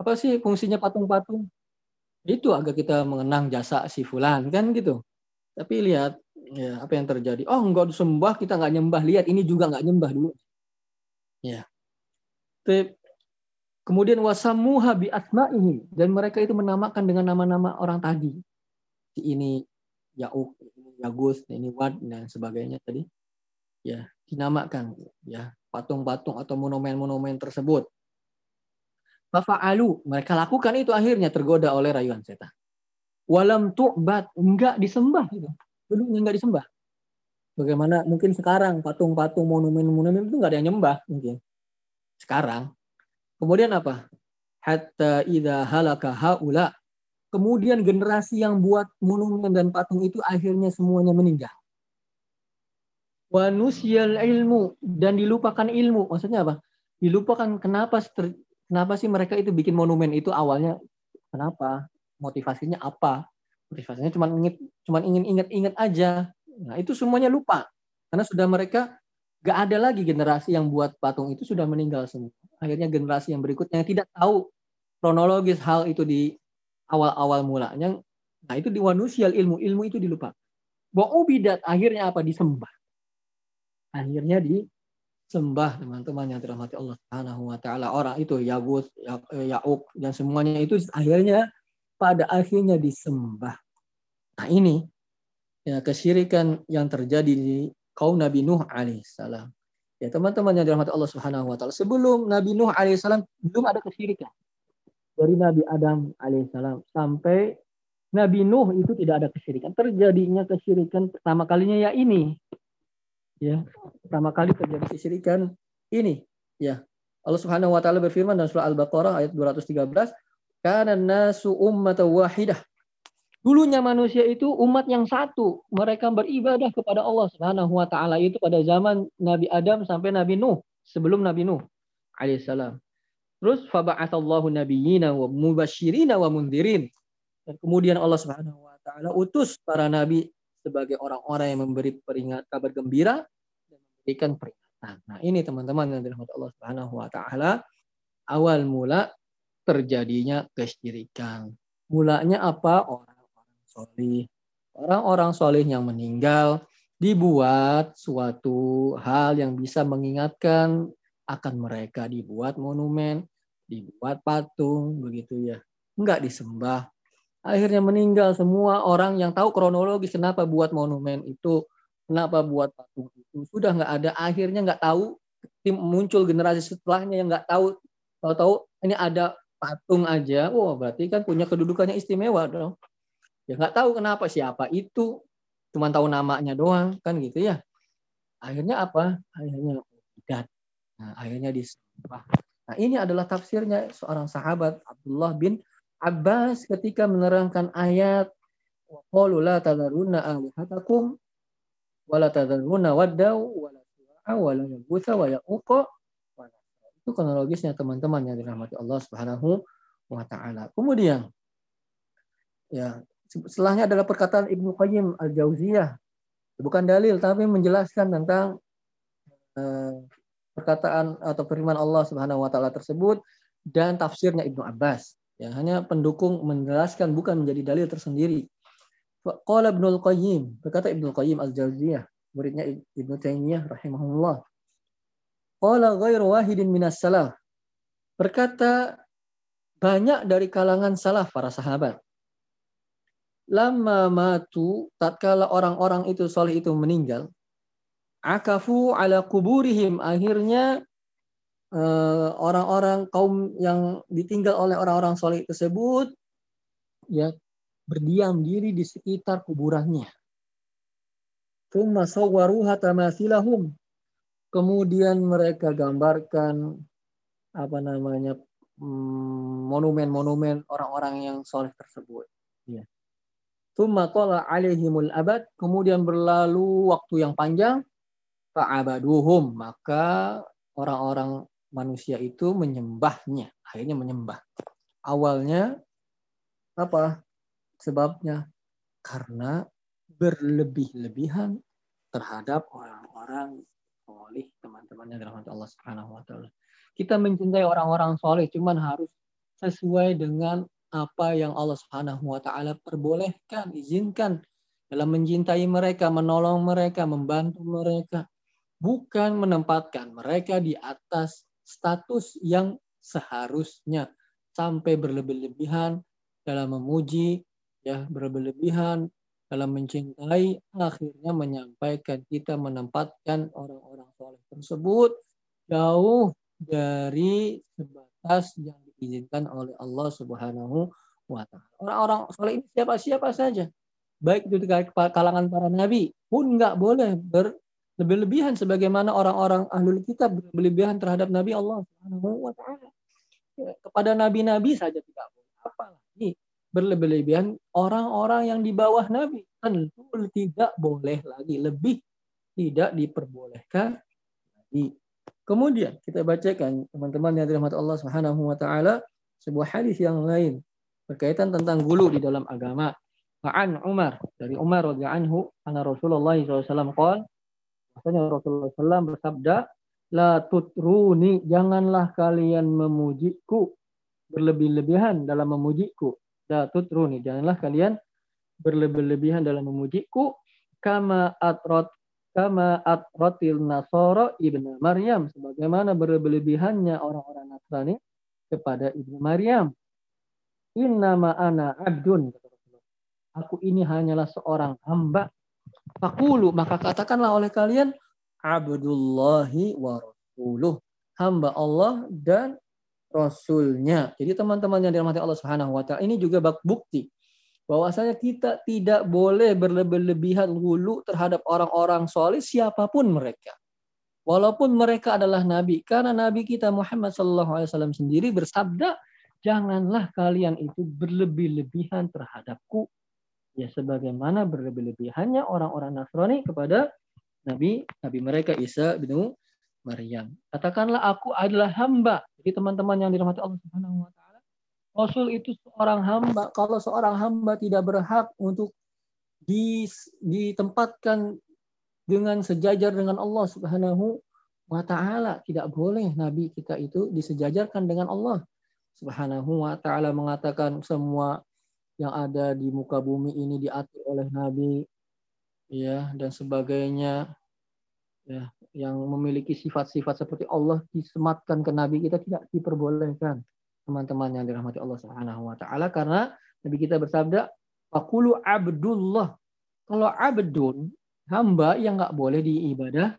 Apa sih fungsinya patung-patung? Itu agar kita mengenang jasa si Fulan kan gitu. Tapi lihat ya apa yang terjadi? Oh enggak disembah kita nggak nyembah. Lihat ini juga nggak nyembah dulu. Ya. Kemudian wasamuha bi asma'ihi dan mereka itu menamakan dengan nama-nama orang tadi. Ini Yauk ini Yagus ini Wad dan sebagainya tadi. Ya dinamakan ya. Patung-patung atau monumen-monumen tersebut. Fafa'alu. Mereka lakukan itu akhirnya tergoda oleh rayuan setan. Walam tu'bat enggak disembah gitu dulunya nggak disembah. Bagaimana mungkin sekarang patung-patung monumen-monumen itu nggak ada yang nyembah mungkin. Sekarang. Kemudian apa? Hatta idha halaka haula. Kemudian generasi yang buat monumen dan patung itu akhirnya semuanya meninggal. Wanusyal ilmu dan dilupakan ilmu. Maksudnya apa? Dilupakan kenapa kenapa sih mereka itu bikin monumen itu awalnya kenapa? Motivasinya apa? Motivasinya cuma ingin cuma ingin ingat-ingat aja. Nah, itu semuanya lupa. Karena sudah mereka gak ada lagi generasi yang buat patung itu sudah meninggal semua. Akhirnya generasi yang berikutnya yang tidak tahu kronologis hal itu di awal-awal mulanya. Nah, itu di wanusial ilmu, ilmu itu dilupa. Bahwa ubidat akhirnya apa? Disembah. Akhirnya disembah teman-teman yang dirahmati Allah Subhanahu wa taala. Orang itu Yabut, Yaub dan semuanya itu akhirnya pada akhirnya disembah. Nah ini ya kesyirikan yang terjadi di kaum Nabi Nuh alaihissalam. Ya teman-teman yang dirahmati Allah Subhanahu wa taala, sebelum Nabi Nuh alaihissalam belum ada kesyirikan. Dari Nabi Adam alaihissalam sampai Nabi Nuh itu tidak ada kesyirikan. Terjadinya kesyirikan pertama kalinya ya ini. Ya, pertama kali terjadi kesyirikan ini. Ya. Allah Subhanahu wa taala berfirman dalam surah Al-Baqarah ayat 213, karena nasu wahidah. Dulunya manusia itu umat yang satu. Mereka beribadah kepada Allah Subhanahu wa taala itu pada zaman Nabi Adam sampai Nabi Nuh, sebelum Nabi Nuh alaihissalam. Terus faba'atsallahu nabiyyina wa mubasyirina wa mundirin. Dan kemudian Allah Subhanahu wa taala utus para nabi sebagai orang-orang yang memberi peringat kabar gembira dan memberikan peringatan. Nah, ini teman-teman yang dirahmati Allah Subhanahu wa taala awal mula terjadinya kesyirikan. Mulanya apa? Orang-orang solih. Orang-orang solih yang meninggal dibuat suatu hal yang bisa mengingatkan akan mereka. Dibuat monumen, dibuat patung, begitu ya. Enggak disembah. Akhirnya meninggal semua orang yang tahu kronologis kenapa buat monumen itu, kenapa buat patung itu. Sudah nggak ada, akhirnya nggak tahu muncul generasi setelahnya yang nggak tahu tahu-tahu ini ada patung aja, wah berarti kan punya kedudukannya istimewa dong. Ya nggak tahu kenapa siapa itu, cuma tahu namanya doang kan gitu ya. Akhirnya apa? Akhirnya bidat. Nah, akhirnya disembah. Nah, ini adalah tafsirnya seorang sahabat Abdullah bin Abbas ketika menerangkan ayat la tadharunna alihatakum wa la tadharunna waddaw wa la suwa'a wa yabutha wa ya'uqa itu kronologisnya teman-teman yang dirahmati Allah Subhanahu wa taala. Kemudian ya setelahnya adalah perkataan Ibnu Qayyim Al-Jauziyah. Bukan dalil tapi menjelaskan tentang eh, perkataan atau firman Allah Subhanahu wa taala tersebut dan tafsirnya Ibnu Abbas. Ya, hanya pendukung menjelaskan bukan menjadi dalil tersendiri. Qala Ibnu Qayyim, berkata Ibnu Qayyim Al-Jauziyah, muridnya Ibnu Taimiyah rahimahullah. Qala ghairu wahidin minas salaf. Berkata banyak dari kalangan salaf para sahabat. Lama matu tatkala orang-orang itu soleh itu meninggal. akafu ala kuburihim akhirnya eh, orang-orang kaum yang ditinggal oleh orang-orang soleh tersebut ya berdiam diri di sekitar kuburannya. Kemudian mereka gambarkan apa namanya hmm, monumen-monumen orang-orang yang soleh tersebut. Ya. Thumma alaihimul abad. Kemudian berlalu waktu yang panjang. Fa'abaduhum. Maka orang-orang manusia itu menyembahnya. Akhirnya menyembah. Awalnya apa? Sebabnya karena berlebih-lebihan terhadap orang-orang soleh teman-temannya dirahmati Allah Subhanahu wa taala. Kita mencintai orang-orang soleh cuman harus sesuai dengan apa yang Allah Subhanahu wa taala perbolehkan, izinkan dalam mencintai mereka, menolong mereka, membantu mereka, bukan menempatkan mereka di atas status yang seharusnya sampai berlebih-lebihan dalam memuji, ya berlebih-lebihan dalam mencintai, akhirnya menyampaikan kita menempatkan orang-orang soleh tersebut jauh dari sebatas yang diizinkan oleh Allah Subhanahu wa taala. Orang-orang soleh ini siapa-siapa saja. Baik itu kalangan para nabi pun nggak boleh berlebih-lebihan sebagaimana orang-orang ahlul kitab berlebihan terhadap nabi Allah Subhanahu wa taala. Kepada nabi-nabi saja tidak boleh. Apalagi berlebih-lebihan orang-orang yang di bawah nabi tentu tidak boleh lagi lebih tidak diperbolehkan lagi. Kemudian kita bacakan teman-teman yang dirahmati Allah Subhanahu wa taala sebuah hadis yang lain berkaitan tentang gulu di dalam agama. Ma'an Umar dari Umar radhiyallahu anhu anna Rasulullah SAW qol Maksudnya Rasulullah SAW bersabda la tutruni janganlah kalian memujiku berlebih-lebihan dalam memujiku la tutruni janganlah kalian berlebih-lebihan dalam memujiku kama atrat kama atratil nasoro ibnu Maryam sebagaimana berlebihannya orang-orang Nasrani kepada ibnu Maryam. Innama ana abdun Aku ini hanyalah seorang hamba. Fakulu maka katakanlah oleh kalian abdullahi wa rasuluh. Hamba Allah dan Rasulnya. Jadi teman-teman yang dirahmati Allah Subhanahu wa taala ini juga bukti bahwasanya kita tidak boleh berlebih-lebihan hulu terhadap orang-orang soleh siapa pun mereka. Walaupun mereka adalah nabi, karena nabi kita Muhammad SAW sendiri bersabda, janganlah kalian itu berlebih-lebihan terhadapku. Ya sebagaimana berlebih-lebihannya orang-orang Nasrani kepada nabi nabi mereka Isa bin Maryam. Katakanlah aku adalah hamba. Jadi teman-teman yang dirahmati Allah Subhanahu wa taala Rasul itu seorang hamba. Kalau seorang hamba tidak berhak untuk ditempatkan dengan sejajar dengan Allah Subhanahu wa taala, tidak boleh nabi kita itu disejajarkan dengan Allah. Subhanahu wa taala mengatakan semua yang ada di muka bumi ini diatur oleh nabi ya dan sebagainya ya yang memiliki sifat-sifat seperti Allah disematkan ke nabi kita tidak diperbolehkan teman-teman yang dirahmati Allah Subhanahu wa taala. Karena Nabi kita bersabda faqulu abdullah. Kalau abdun hamba yang nggak boleh diibadah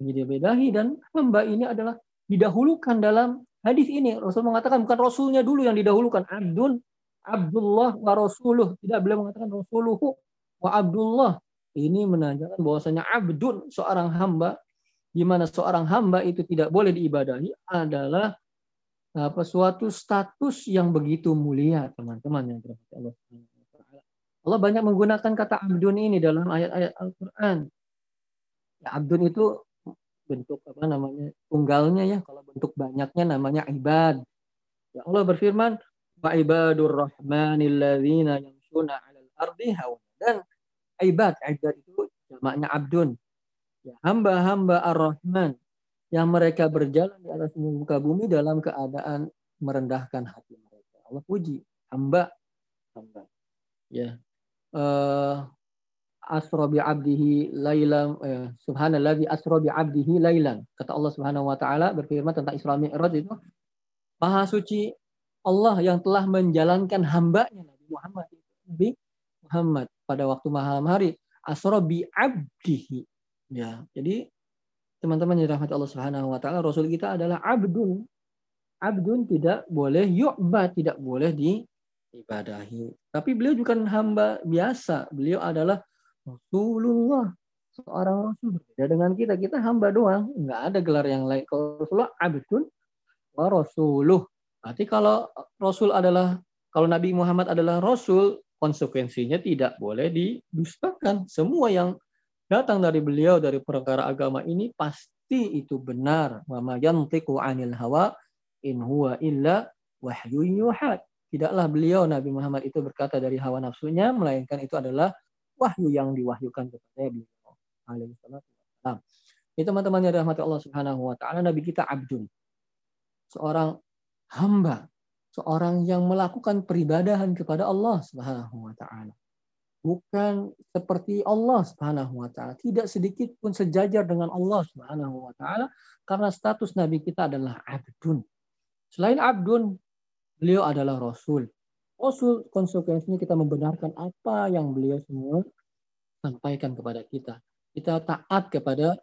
diibadahi dan hamba ini adalah didahulukan dalam hadis ini. Rasul mengatakan bukan rasulnya dulu yang didahulukan. Abdun Abdullah wa rasuluh. Tidak boleh mengatakan rasuluhu wa Abdullah. Ini menandakan bahwasanya abdun seorang hamba di mana seorang hamba itu tidak boleh diibadahi adalah apa suatu status yang begitu mulia teman-teman yang dirahmati Allah Allah banyak menggunakan kata abdun ini dalam ayat-ayat Al-Qur'an. Ya, abdun itu bentuk apa namanya? tunggalnya ya. Kalau bentuk banyaknya namanya ibad. Ya Allah berfirman, "Wa ibadur rahmanil ladzina yamshuna 'alal ardi hawana." Dan ibad, ibad itu jamaknya abdun. Ya, hamba-hamba Ar-Rahman yang mereka berjalan di atas muka bumi dalam keadaan merendahkan hati mereka. Allah puji hamba hamba. Ya. Uh, asra bi abdihi lailan uh, subhanalladzi asra bi abdihi lailan. Kata Allah Subhanahu wa taala berfirman tentang Isra Mi'raj itu Maha suci Allah yang telah menjalankan hambanya Nabi Muhammad Nabi Muhammad pada waktu malam hari asra bi abdihi. Ya, jadi teman-teman yang dirahmati Allah Subhanahu wa taala, rasul kita adalah abdun. Abdun tidak boleh yu'bad, tidak boleh diibadahi. Tapi beliau bukan hamba biasa. Beliau adalah Rasulullah, seorang rasul berbeda dengan kita. Kita hamba doang, nggak ada gelar yang lain. Kalau Rasulullah abdun wa rasuluh. Berarti kalau rasul adalah kalau Nabi Muhammad adalah rasul, konsekuensinya tidak boleh didustakan. Semua yang datang dari beliau dari perkara agama ini pasti itu benar. Wa ma yantiqu 'anil hawa in huwa illa wahyu yuhad. Tidaklah beliau Nabi Muhammad itu berkata dari hawa nafsunya melainkan itu adalah wahyu yang diwahyukan kepada beliau alaihi salatu Ini teman-teman yang dirahmati Allah Subhanahu wa taala Nabi kita abdun. Seorang hamba, seorang yang melakukan peribadahan kepada Allah Subhanahu wa taala bukan seperti Allah Subhanahu wa taala, tidak sedikit pun sejajar dengan Allah Subhanahu wa taala karena status nabi kita adalah abdun. Selain abdun, beliau adalah rasul. Rasul konsekuensinya kita membenarkan apa yang beliau semua sampaikan kepada kita. Kita taat kepada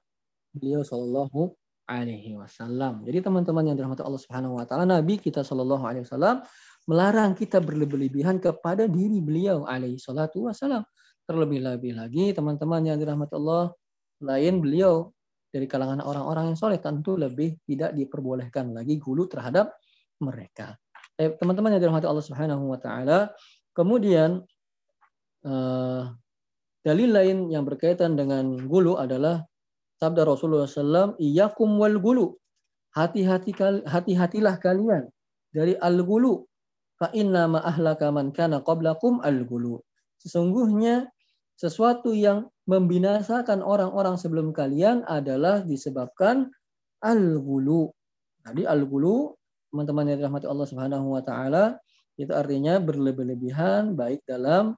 beliau sallallahu alaihi wasallam. Jadi teman-teman yang dirahmati Allah Subhanahu wa taala, nabi kita sallallahu alaihi wasallam melarang kita berlebihan kepada diri beliau alaihi salatu wasalam. Terlebih-lebih lagi teman-teman yang dirahmati Allah, lain beliau dari kalangan orang-orang yang soleh tentu lebih tidak diperbolehkan lagi gulu terhadap mereka. Eh, teman-teman yang dirahmati Allah Subhanahu wa taala, kemudian uh, dalil lain yang berkaitan dengan gulu adalah sabda Rasulullah SAW, iyakum wal gulu. Hati-hati hati-hatilah kalian dari al-gulu fa inna ma ahlaka man kana qablakum al-gulu. Sesungguhnya sesuatu yang membinasakan orang-orang sebelum kalian adalah disebabkan al-gulu. Jadi al-gulu, teman-teman yang dirahmati Allah Subhanahu wa taala, itu artinya berlebih-lebihan baik dalam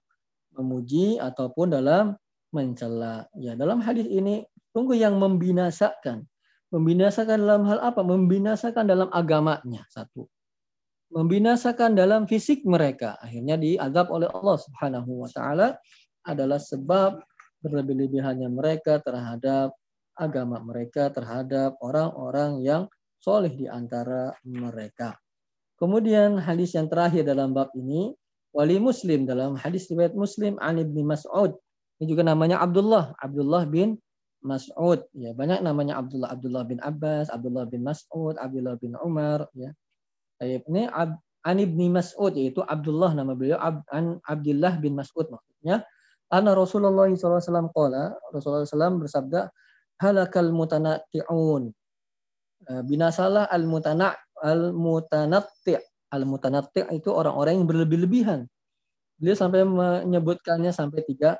memuji ataupun dalam mencela. Ya, dalam hadis ini sungguh yang membinasakan. Membinasakan dalam hal apa? Membinasakan dalam agamanya satu membinasakan dalam fisik mereka. Akhirnya diazab oleh Allah Subhanahu wa taala adalah sebab berlebih-lebihannya mereka terhadap agama mereka, terhadap orang-orang yang soleh di antara mereka. Kemudian hadis yang terakhir dalam bab ini, wali muslim dalam hadis riwayat muslim an ibni Mas'ud. Ini juga namanya Abdullah, Abdullah bin Mas'ud. Ya, banyak namanya Abdullah, Abdullah bin Abbas, Abdullah bin Mas'ud, Abdullah bin Umar. Ya. Ini Ab, an ibni Mas'ud yaitu Abdullah nama beliau Ab, an Abdullah bin Mas'ud maksudnya. Anna Rasulullah SAW qala Rasulullah SAW bersabda halakal mutanatti'un. Eh, binasalah al mutana al mutanatti al mutanatti itu orang-orang yang berlebih-lebihan. Beliau sampai menyebutkannya sampai tiga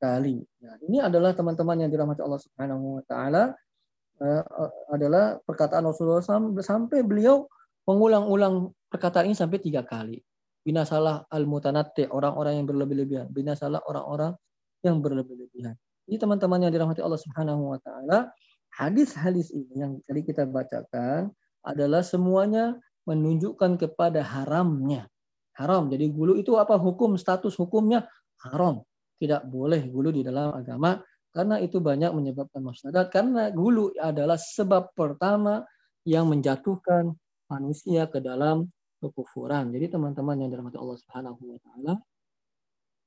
kali. Nah, ini adalah teman-teman yang dirahmati Allah Subhanahu wa taala eh, adalah perkataan Rasulullah SAW sampai beliau mengulang-ulang perkataan ini sampai tiga kali. Binasalah al-mutanatti, orang-orang yang berlebih-lebihan. Binasalah orang-orang yang berlebih-lebihan. Jadi teman-teman yang dirahmati Allah Subhanahu wa taala, hadis-hadis ini yang tadi kita bacakan adalah semuanya menunjukkan kepada haramnya. Haram. Jadi gulu itu apa hukum status hukumnya haram. Tidak boleh gulu di dalam agama karena itu banyak menyebabkan masyarakat karena gulu adalah sebab pertama yang menjatuhkan manusia ke dalam kekufuran. Jadi teman-teman yang dirahmati Allah Subhanahu wa taala,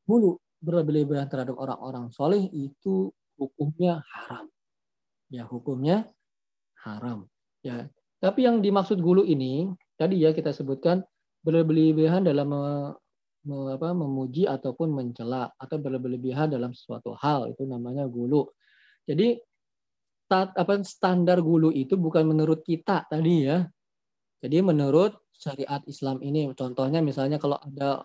dulu berlebihan terhadap orang-orang soleh itu hukumnya haram. Ya, hukumnya haram. Ya. Tapi yang dimaksud gulu ini tadi ya kita sebutkan berlebihan dalam me, me, apa, memuji ataupun mencela atau berlebihan dalam sesuatu hal itu namanya gulu. Jadi apa standar gulu itu bukan menurut kita tadi ya, jadi menurut syariat Islam ini, contohnya misalnya kalau ada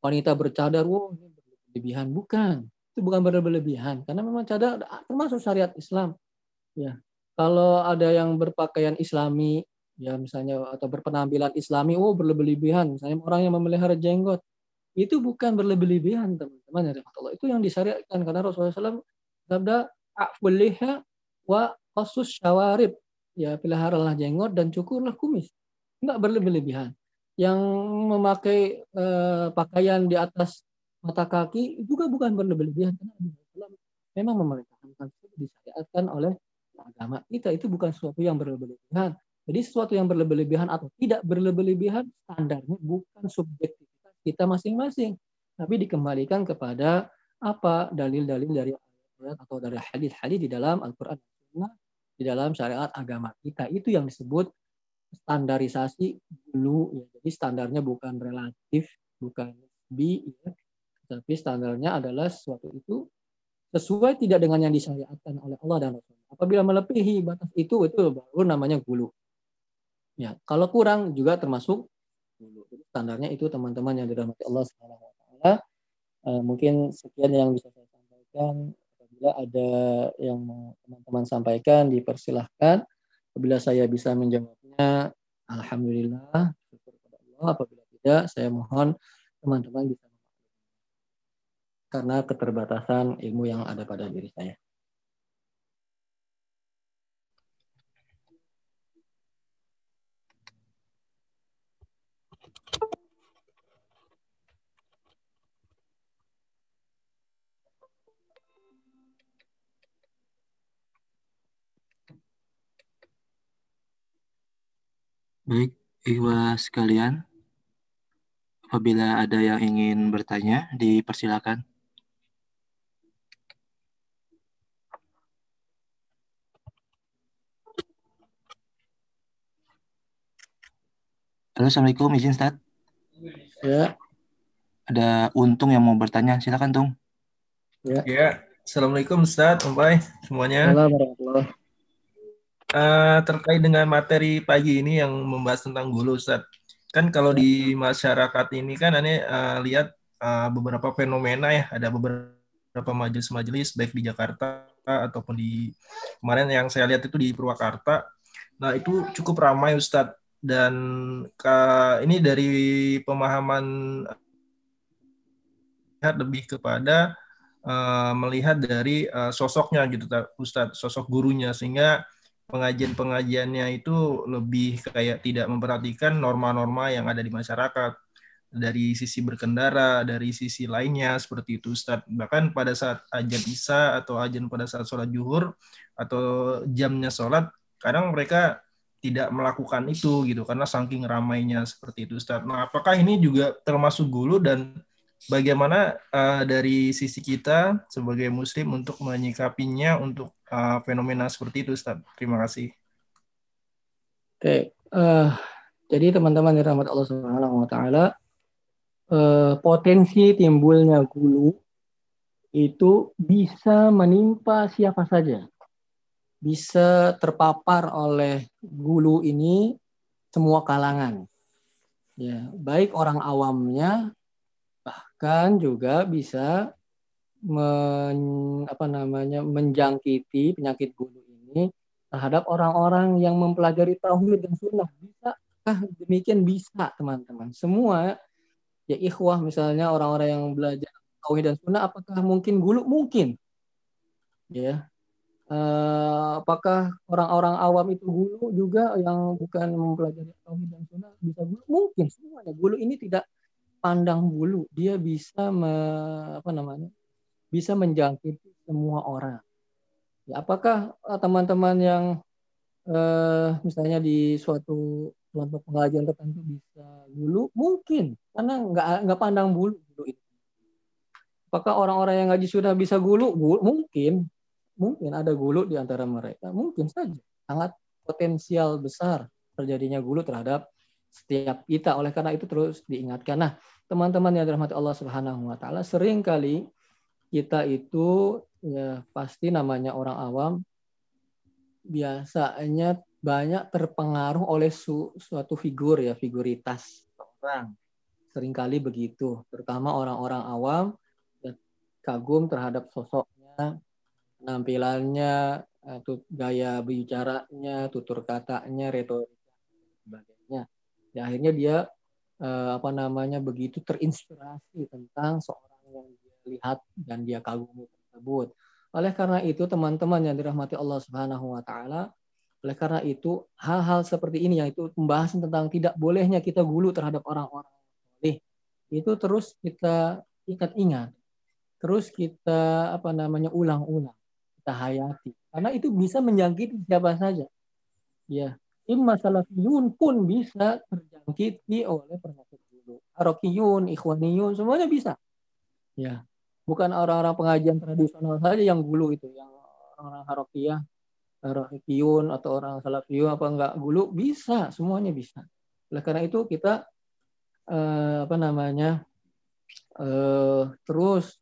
wanita bercadar, wow ini berlebihan. Bukan, itu bukan berlebihan. Karena memang cadar termasuk syariat Islam. Ya, kalau ada yang berpakaian Islami, ya misalnya atau berpenampilan Islami, oh berlebihan. Misalnya orang yang memelihara jenggot, itu bukan berlebihan teman-teman ya. Itu yang disyariatkan karena Rasulullah SAW sabda wa khusus syawarib. Ya peliharalah jenggot dan cukurlah kumis nggak berlebih-lebihan. Yang memakai uh, pakaian di atas mata kaki juga bukan berlebih-lebihan. Karena memang memerintahkan disyariatkan oleh agama kita. Itu bukan sesuatu yang berlebihan. Jadi sesuatu yang berlebihan atau tidak berlebihan standarnya bukan subjektivitas kita masing-masing, tapi dikembalikan kepada apa? Dalil-dalil dari ayat atau dari hadis-hadis di dalam Al-Qur'an di dalam syariat agama kita. Itu yang disebut standarisasi dulu ya. Jadi standarnya bukan relatif, bukan bi ya. Tapi standarnya adalah sesuatu itu sesuai tidak dengan yang disyariatkan oleh Allah dan Rasul. Apabila melebihi batas itu itu baru namanya gulu. Ya, kalau kurang juga termasuk gulu. Jadi standarnya itu teman-teman yang dirahmati Allah taala. Uh, mungkin sekian yang bisa saya sampaikan. Apabila ada yang teman-teman sampaikan dipersilahkan. Apabila saya bisa alhamdulillah, syukur kepada Allah. Apabila tidak, saya mohon teman-teman bisa karena keterbatasan ilmu yang ada pada diri saya. Baik, Ikhwas sekalian, apabila ada yang ingin bertanya, dipersilakan. Halo, Assalamualaikum, izin Ustaz. Ya. Ada Untung yang mau bertanya, silakan Tung. Ya. ya. Assalamualaikum Ustaz, Umpai, semuanya. Assalamualaikum uh, terkait dengan materi pagi ini yang membahas tentang gulu, Ustaz. Kan kalau di masyarakat ini kan aneh uh, lihat uh, beberapa fenomena ya, ada beberapa majelis-majelis baik di Jakarta ataupun di kemarin yang saya lihat itu di Purwakarta. Nah, itu cukup ramai Ustadz dan ke, ini dari pemahaman lebih kepada uh, melihat dari uh, sosoknya gitu Ustadz, sosok gurunya sehingga pengajian-pengajiannya itu lebih kayak tidak memperhatikan norma-norma yang ada di masyarakat dari sisi berkendara, dari sisi lainnya seperti itu Ustaz. Bahkan pada saat ajan Isya atau ajan pada saat sholat juhur atau jamnya sholat, kadang mereka tidak melakukan itu gitu karena saking ramainya seperti itu Ustaz. Nah, apakah ini juga termasuk gulu dan bagaimana uh, dari sisi kita sebagai muslim untuk menyikapinya untuk uh, fenomena seperti itu Ustaz. Terima kasih. Oke, uh, jadi teman-teman di rahmat Allah Subhanahu wa taala uh, potensi timbulnya gulu itu bisa menimpa siapa saja. Bisa terpapar oleh gulu ini semua kalangan. Ya, baik orang awamnya bahkan juga bisa men, apa namanya menjangkiti penyakit gulu ini terhadap orang-orang yang mempelajari tauhid dan sunnah. Bisa ah demikian? Bisa teman-teman. Semua ya ikhwah misalnya orang-orang yang belajar tauhid dan sunnah apakah mungkin gulu? Mungkin. Ya. Uh, apakah orang-orang awam itu gulu juga yang bukan mempelajari tauhid dan sunnah? Bisa gulu? Mungkin. Semuanya. Gulu ini tidak pandang bulu dia bisa me, apa namanya bisa menjangkiti semua orang. Ya, apakah eh, teman-teman yang eh, misalnya di suatu kelompok pengajian tertentu bisa bulu? Mungkin, karena nggak nggak pandang bulu itu. Apakah orang-orang yang ngaji sudah bisa gulu? gulu? Mungkin, mungkin ada gulu di antara mereka. Mungkin saja, sangat potensial besar terjadinya gulu terhadap setiap kita. Oleh karena itu terus diingatkan. Nah, teman-teman yang dirahmati Allah Subhanahu wa taala sering kali kita itu ya pasti namanya orang awam biasanya banyak terpengaruh oleh su, suatu figur ya figuritas. Orang. Seringkali begitu terutama orang-orang awam ya, kagum terhadap sosoknya penampilannya gaya bicaranya tutur katanya retorika sebagainya. Ya akhirnya dia eh, apa namanya begitu terinspirasi tentang seorang yang lihat dan dia kagumi tersebut. Oleh karena itu teman-teman yang dirahmati Allah Subhanahu wa taala, oleh karena itu hal-hal seperti ini yang itu pembahasan tentang tidak bolehnya kita gulu terhadap orang-orang soleh itu terus kita ingat-ingat. Terus kita apa namanya ulang-ulang. kita hayati karena itu bisa menjangkiti siapa saja ya imma salafiyun pun bisa terjangkiti oleh penyakit gulu harokiyun ikhwaniyun semuanya bisa. Ya bukan orang-orang pengajian tradisional saja yang gulu itu yang orang-orang harokiyah harokiyun atau orang salafiyun apa enggak gulu bisa semuanya bisa. Oleh karena itu kita eh, apa namanya eh, terus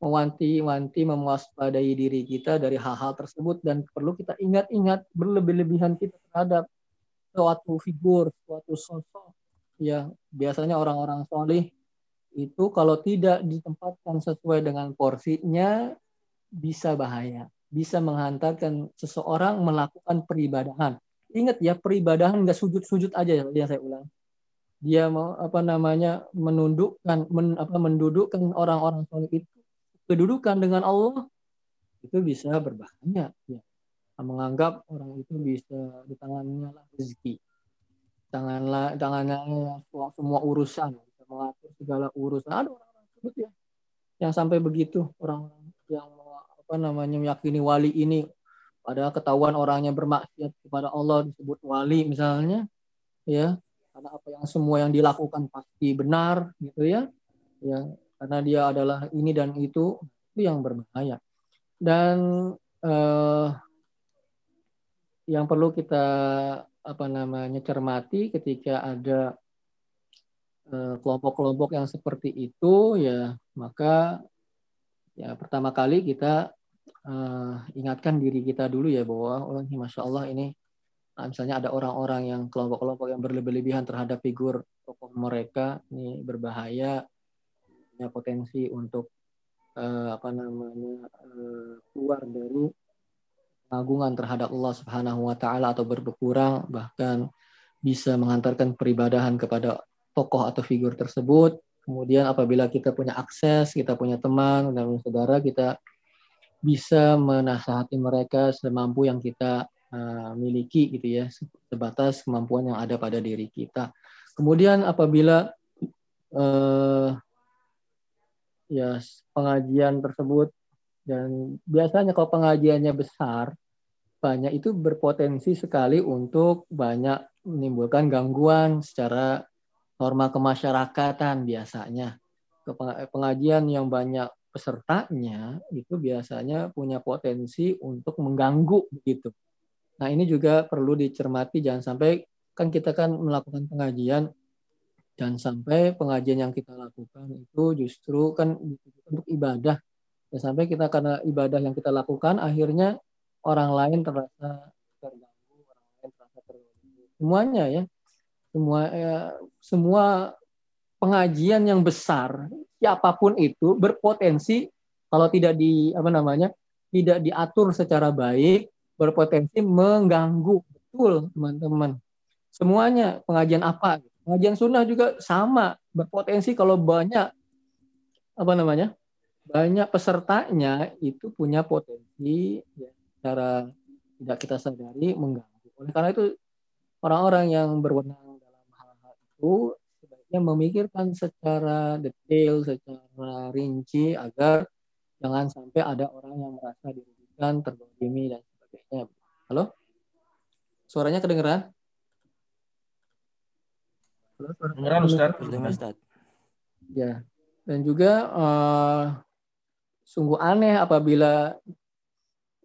mewanti-wanti mewaspadai diri kita dari hal-hal tersebut dan perlu kita ingat-ingat berlebih-lebihan kita terhadap suatu figur, suatu sosok ya biasanya orang-orang solih itu kalau tidak ditempatkan sesuai dengan porsinya bisa bahaya, bisa menghantarkan seseorang melakukan peribadahan. Ingat ya peribadahan nggak sujud-sujud aja ya, saya ulang. Dia mau apa namanya menundukkan men, apa mendudukkan orang-orang soleh itu kedudukan dengan Allah itu bisa berbahaya ya menganggap orang itu bisa di tangannya lah rezeki. Tanganlah tangannya semua urusan bisa mengatur segala urusan. Ada orang-orang sebut ya yang sampai begitu. Orang-orang yang apa namanya meyakini wali ini. Padahal ketahuan orangnya bermaksiat kepada Allah disebut wali misalnya ya. Karena apa yang semua yang dilakukan pasti benar gitu ya. Ya karena dia adalah ini dan itu itu yang berbahaya. Dan eh, yang perlu kita apa namanya cermati ketika ada eh, kelompok-kelompok yang seperti itu ya maka ya pertama kali kita uh, ingatkan diri kita dulu ya bahwa oh masya Allah ini nah, misalnya ada orang-orang yang kelompok-kelompok yang berlebih-lebihan terhadap figur tokoh mereka ini berbahaya punya potensi untuk uh, apa namanya uh, keluar dari pengagungan terhadap Allah Subhanahu wa taala atau berkurang bahkan bisa mengantarkan peribadahan kepada tokoh atau figur tersebut. Kemudian apabila kita punya akses, kita punya teman dan saudara, kita bisa menasihati mereka semampu yang kita uh, miliki gitu ya, sebatas kemampuan yang ada pada diri kita. Kemudian apabila uh, ya pengajian tersebut dan biasanya kalau pengajiannya besar banyak itu berpotensi sekali untuk banyak menimbulkan gangguan secara norma kemasyarakatan biasanya pengajian yang banyak pesertanya itu biasanya punya potensi untuk mengganggu begitu. Nah ini juga perlu dicermati jangan sampai kan kita kan melakukan pengajian dan sampai pengajian yang kita lakukan itu justru kan untuk ibadah. Ya sampai kita karena ibadah yang kita lakukan akhirnya orang lain terasa terganggu, orang lain terasa terganggu. Semuanya ya. Semua ya, semua pengajian yang besar siapa pun itu berpotensi kalau tidak di apa namanya tidak diatur secara baik berpotensi mengganggu betul teman-teman semuanya pengajian apa Pengajian sunnah juga sama, berpotensi kalau banyak apa namanya? Banyak pesertanya itu punya potensi ya, cara tidak kita sadari mengganggu. Oleh karena itu orang-orang yang berwenang dalam hal-hal itu sebaiknya memikirkan secara detail, secara rinci agar jangan sampai ada orang yang merasa dirugikan, terzalimi dan sebagainya. Halo? Suaranya kedengeran? Kedengeran Ustaz. Ustaz. Ya. Dan juga uh, sungguh aneh apabila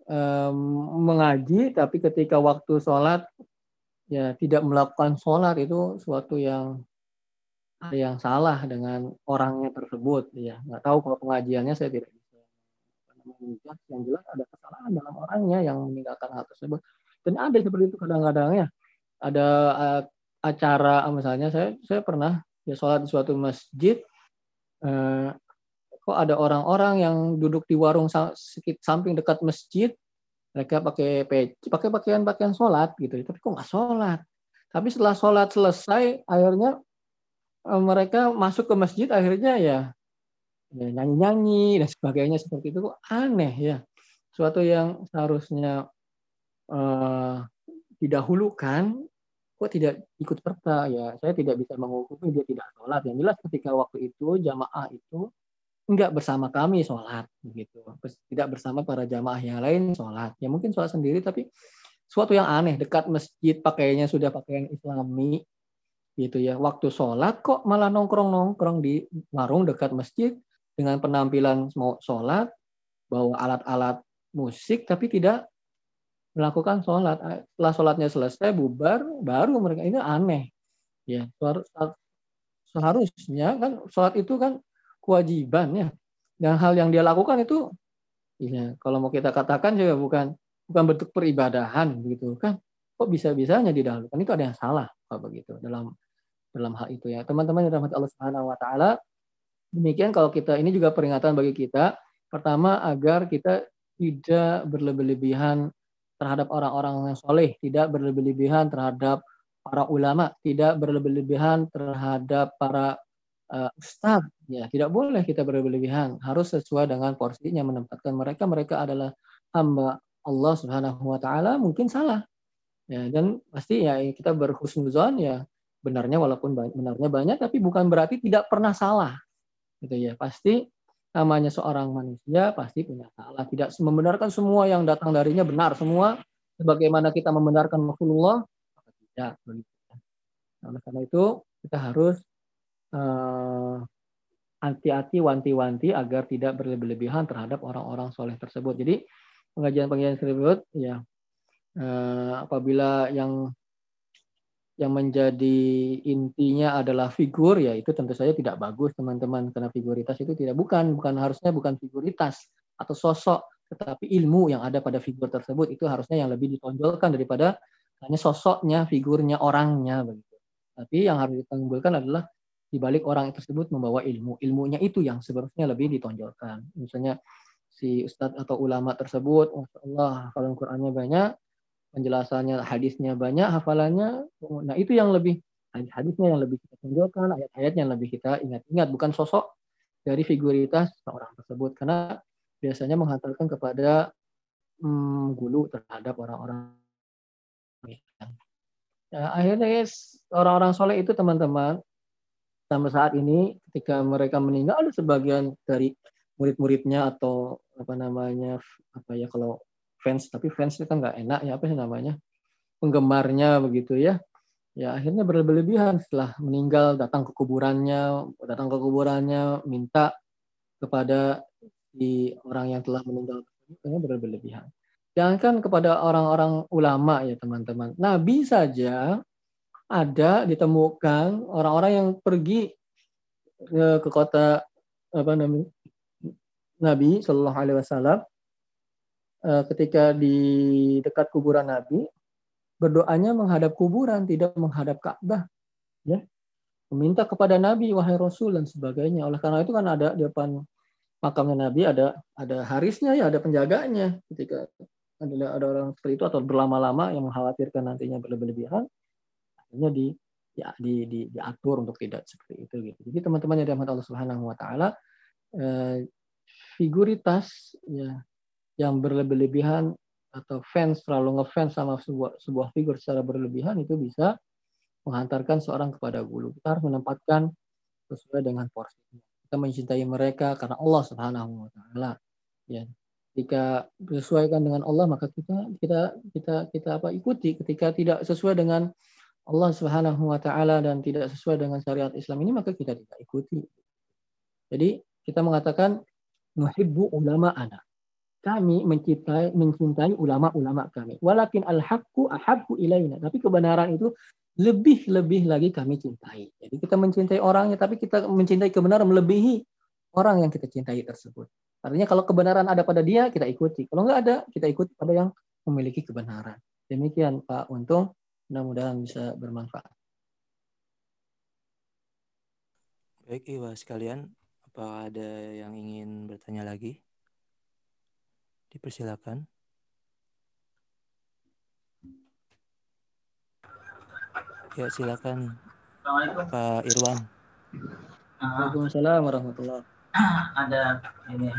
um, mengaji tapi ketika waktu sholat ya tidak melakukan sholat itu suatu yang yang salah dengan orangnya tersebut ya. Nggak tahu kalau pengajiannya saya tidak bisa yang jelas ada kesalahan dalam orangnya yang meninggalkan hal tersebut. Dan ada seperti itu kadang-kadang ya. Ada uh, acara misalnya saya saya pernah ya sholat di suatu masjid eh, kok ada orang-orang yang duduk di warung samping dekat masjid mereka pakai peci pakai pakaian pakaian sholat gitu. Tapi kok nggak sholat? Tapi setelah sholat selesai akhirnya eh, mereka masuk ke masjid akhirnya ya, ya nyanyi-nyanyi dan sebagainya seperti itu. Kok aneh ya? Suatu yang seharusnya uh, didahulukan kok tidak ikut serta ya? Saya tidak bisa menghukumi dia tidak sholat. Yang jelas ketika waktu itu jamaah itu enggak bersama kami sholat begitu tidak bersama para jamaah yang lain sholat. Ya mungkin sholat sendiri tapi suatu yang aneh dekat masjid pakainya sudah pakaian islami gitu ya. Waktu sholat kok malah nongkrong nongkrong di warung dekat masjid dengan penampilan mau sholat bawa alat-alat musik tapi tidak melakukan sholat. Setelah sholatnya selesai bubar baru mereka ini aneh. Ya seharusnya kan sholat itu kan kewajiban ya. Dan hal yang dia lakukan itu ya kalau mau kita katakan juga bukan bukan bentuk peribadahan begitu kan. Kok bisa-bisanya didahulukan itu ada yang salah begitu dalam dalam hal itu ya. Teman-teman yang rahmat Allah Subhanahu wa taala demikian kalau kita ini juga peringatan bagi kita pertama agar kita tidak berlebih-lebihan terhadap orang-orang yang soleh, tidak berlebih-lebihan terhadap para ulama, tidak berlebih-lebihan terhadap para uh, ustadz ya tidak boleh kita berlebihan. Harus sesuai dengan porsinya menempatkan mereka. Mereka adalah hamba Allah Subhanahu wa taala mungkin salah. Ya dan pasti ya kita berhusnuzon ya benarnya walaupun benarnya banyak tapi bukan berarti tidak pernah salah. Gitu ya. Pasti namanya seorang manusia pasti punya salah. Tidak membenarkan semua yang datang darinya benar semua. Sebagaimana kita membenarkan Rasulullah tidak. Begitu nah, karena itu kita harus uh, hati-hati wanti-wanti agar tidak berlebihan terhadap orang-orang soleh tersebut. Jadi pengajian-pengajian tersebut ya uh, apabila yang yang menjadi intinya adalah figur ya itu tentu saja tidak bagus teman-teman. Karena figuritas itu tidak bukan bukan harusnya bukan figuritas atau sosok tetapi ilmu yang ada pada figur tersebut. Itu harusnya yang lebih ditonjolkan daripada hanya sosoknya figurnya orangnya begitu. Tapi yang harus ditonjolkan adalah di balik orang tersebut membawa ilmu. Ilmunya itu yang sebenarnya lebih ditonjolkan. Misalnya si ustadz atau ulama tersebut, Masya Allah, hafalan Qurannya banyak, penjelasannya, hadisnya banyak, hafalannya, nah itu yang lebih, hadis-hadisnya yang lebih kita tonjolkan, ayat-ayatnya yang lebih kita ingat-ingat, bukan sosok dari figuritas orang tersebut, karena biasanya menghantarkan kepada hmm, gulu terhadap orang-orang. Nah, akhirnya orang-orang soleh itu teman-teman sampai saat ini ketika mereka meninggal ada sebagian dari murid-muridnya atau apa namanya apa ya kalau fans tapi fans itu kan nggak enak ya apa sih namanya penggemarnya begitu ya. Ya akhirnya berlebihan setelah meninggal datang ke kuburannya datang ke kuburannya minta kepada di orang yang telah meninggal ini berlebihan. Jangankan kepada orang-orang ulama ya teman-teman. Nabi saja ada ditemukan orang-orang yang pergi ke, ke kota apa namanya Nabi Shallallahu Alaihi Wasallam eh, ketika di dekat kuburan Nabi berdoanya menghadap kuburan tidak menghadap Ka'bah ya. Meminta kepada Nabi wahai Rasul dan sebagainya. Oleh karena itu kan ada di depan makamnya Nabi ada ada harisnya ya ada penjaganya. Ketika ada ada orang seperti itu atau berlama-lama yang mengkhawatirkan nantinya berlebihan akhirnya di ya di, di diatur untuk tidak seperti itu gitu. Jadi teman-teman yang dirahmati Allah Subhanahu wa taala eh, figuritas ya yang berlebihan atau fans terlalu ngefans sama sebuah sebuah figur secara berlebihan itu bisa menghantarkan seorang kepada gulu. Kita harus menempatkan sesuai dengan porsinya. Kita mencintai mereka karena Allah Subhanahu wa taala. Ya. Jika disesuaikan dengan Allah maka kita kita kita kita apa ikuti. Ketika tidak sesuai dengan Allah Subhanahu wa taala dan tidak sesuai dengan syariat Islam ini maka kita tidak ikuti. Jadi kita mengatakan nuhibbu ulama ana. Kami mencintai mencintai ulama-ulama kami. Walakin al-haqqu ahabbu ilaina. Tapi kebenaran itu lebih-lebih lagi kami cintai. Jadi kita mencintai orangnya tapi kita mencintai kebenaran melebihi orang yang kita cintai tersebut. Artinya kalau kebenaran ada pada dia, kita ikuti. Kalau nggak ada, kita ikuti pada yang memiliki kebenaran. Demikian Pak Untung. Mudah-mudahan bisa bermanfaat. Baik, Iwa sekalian, apa ada yang ingin bertanya lagi? Dipersilakan. Ya, silakan. Pak Irwan. Waalaikumsalam warahmatullahi Ada ini.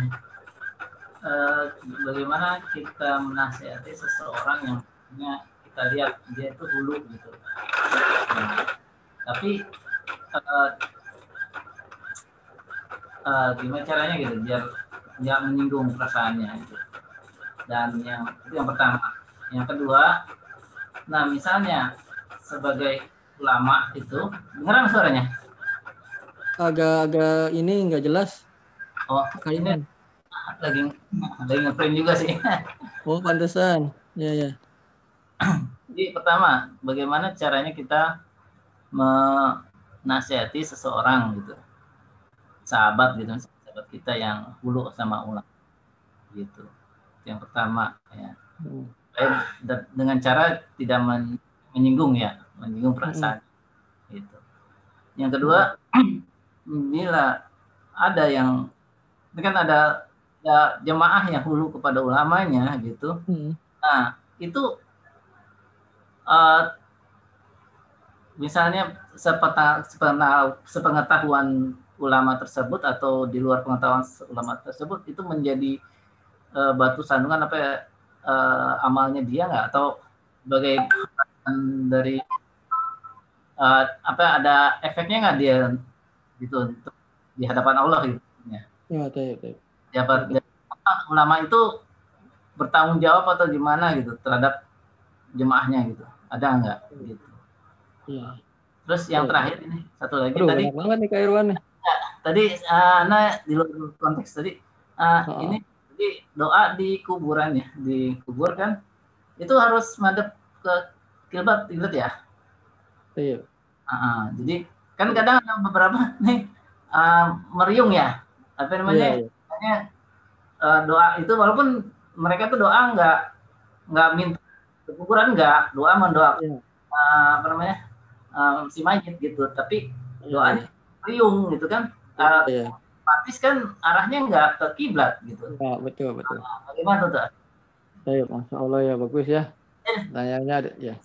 Uh, bagaimana kita menasihati seseorang yang punya kita lihat dia itu hulu gitu nah, tapi uh, uh, gimana caranya gitu biar nggak menyinggung perasaannya gitu. Dan yang itu yang pertama. Yang kedua, nah misalnya sebagai ulama itu, dengaran suaranya? Agak-agak ini nggak jelas. Oh, ini lagi lagi ngeprint juga sih. Oh, pantesan. Ya, ya. Jadi pertama, bagaimana caranya kita menasihati seseorang gitu. Sahabat gitu, sahabat kita yang hulu sama ulama. Gitu. Yang pertama ya. Hmm. Dengan cara tidak men menyinggung ya, menyinggung perasaan. Hmm. Gitu. Yang kedua, bila ada yang ini kan ada ya jemaah yang hulu kepada ulamanya gitu. Hmm. Nah, itu uh, misalnya sepeta, sepena, sepengetahuan ulama tersebut atau di luar pengetahuan ulama tersebut itu menjadi uh, batu sandungan apa ya, uh, amalnya dia nggak? Atau sebagai dari uh, apa ada efeknya nggak dia gitu untuk di hadapan Allah gitu? Ya. Ya, jabat ulama itu bertanggung jawab atau gimana gitu terhadap jemaahnya gitu ada nggak? Gitu. Ya. terus yang terakhir ini satu lagi Aduh, tadi. banget nih Kak Irwan ya, tadi uh, nah di luar konteks tadi uh, oh. ini jadi doa di kuburan ya di kubur kan? Itu harus madep ke kiblat kiblat ya? Iya. Uh, jadi kan kadang ada beberapa nih uh, meriung ya? Apa namanya? Iya, iya. Makanya uh, doa itu walaupun mereka tuh doa nggak nggak minta kuburan nggak doa mendoa yeah. Iya. uh, apa namanya um, si mayit gitu tapi iya, doanya yeah. riung gitu kan uh, yeah. Patis kan arahnya nggak ke kiblat gitu. Ya, betul betul. Nah, bagaimana tuh? Baik, masya Allah ya bagus ya. Eh. Tanyanya ada ya.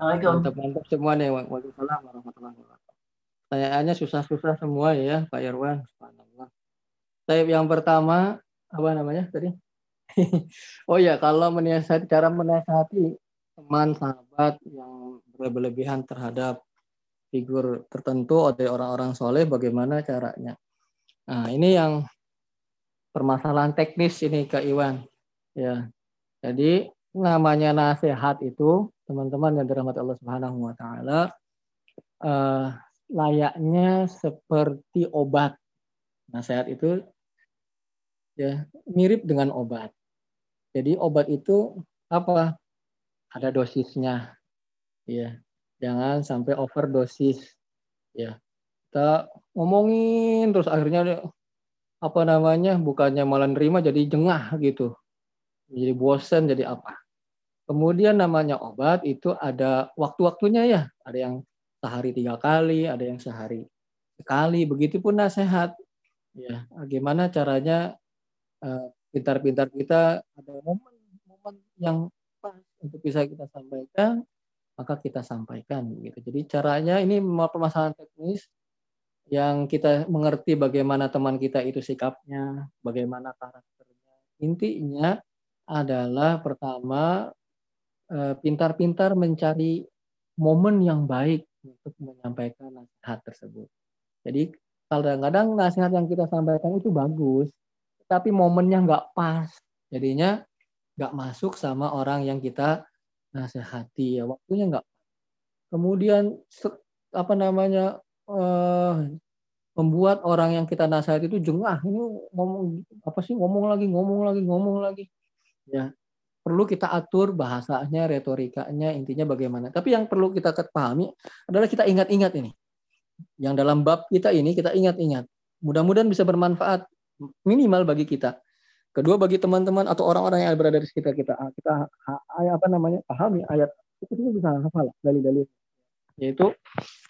Assalamualaikum. Mantap mantap semua nih. Waalaikumsalam warahmatullahi wabarakatuh. Tanyaannya susah-susah semua ya Pak Irwan. Subhanallah. Taib yang pertama apa namanya tadi? oh ya, kalau menasihati cara menasihati teman sahabat yang berlebihan terhadap figur tertentu oleh orang-orang soleh, bagaimana caranya? Nah, ini yang permasalahan teknis ini ke Iwan. Ya, jadi namanya nasihat itu teman-teman yang dirahmati Allah Subhanahu Wa Taala eh, layaknya seperti obat. Nasihat itu ya mirip dengan obat. Jadi obat itu apa? Ada dosisnya. Ya. Jangan sampai overdosis. Ya. Kita ngomongin terus akhirnya apa namanya? bukannya malah nerima jadi jengah gitu. Jadi bosan jadi apa? Kemudian namanya obat itu ada waktu-waktunya ya. Ada yang sehari tiga kali, ada yang sehari sekali. Begitupun nasihat. Ya, bagaimana caranya Eh, pintar-pintar kita ada momen-momen yang pas untuk bisa kita sampaikan, maka kita sampaikan gitu. Jadi caranya ini permasalahan teknis yang kita mengerti bagaimana teman kita itu sikapnya, bagaimana karakternya. Intinya adalah pertama eh, pintar-pintar mencari momen yang baik untuk menyampaikan nasihat tersebut. Jadi kadang-kadang nasihat yang kita sampaikan itu bagus, tapi momennya nggak pas. Jadinya nggak masuk sama orang yang kita nasihati ya. Waktunya nggak. Kemudian apa namanya eh, membuat orang yang kita nasihati itu jengah ini ngomong apa sih ngomong lagi ngomong lagi ngomong lagi. Ya perlu kita atur bahasanya retorikanya intinya bagaimana. Tapi yang perlu kita pahami adalah kita ingat-ingat ini. Yang dalam bab kita ini kita ingat-ingat. Mudah-mudahan bisa bermanfaat minimal bagi kita. Kedua bagi teman-teman atau orang-orang yang berada di sekitar kita, ah, kita apa namanya? Pahami ayat. Itu bisa hafal dalil-dalil. Yaitu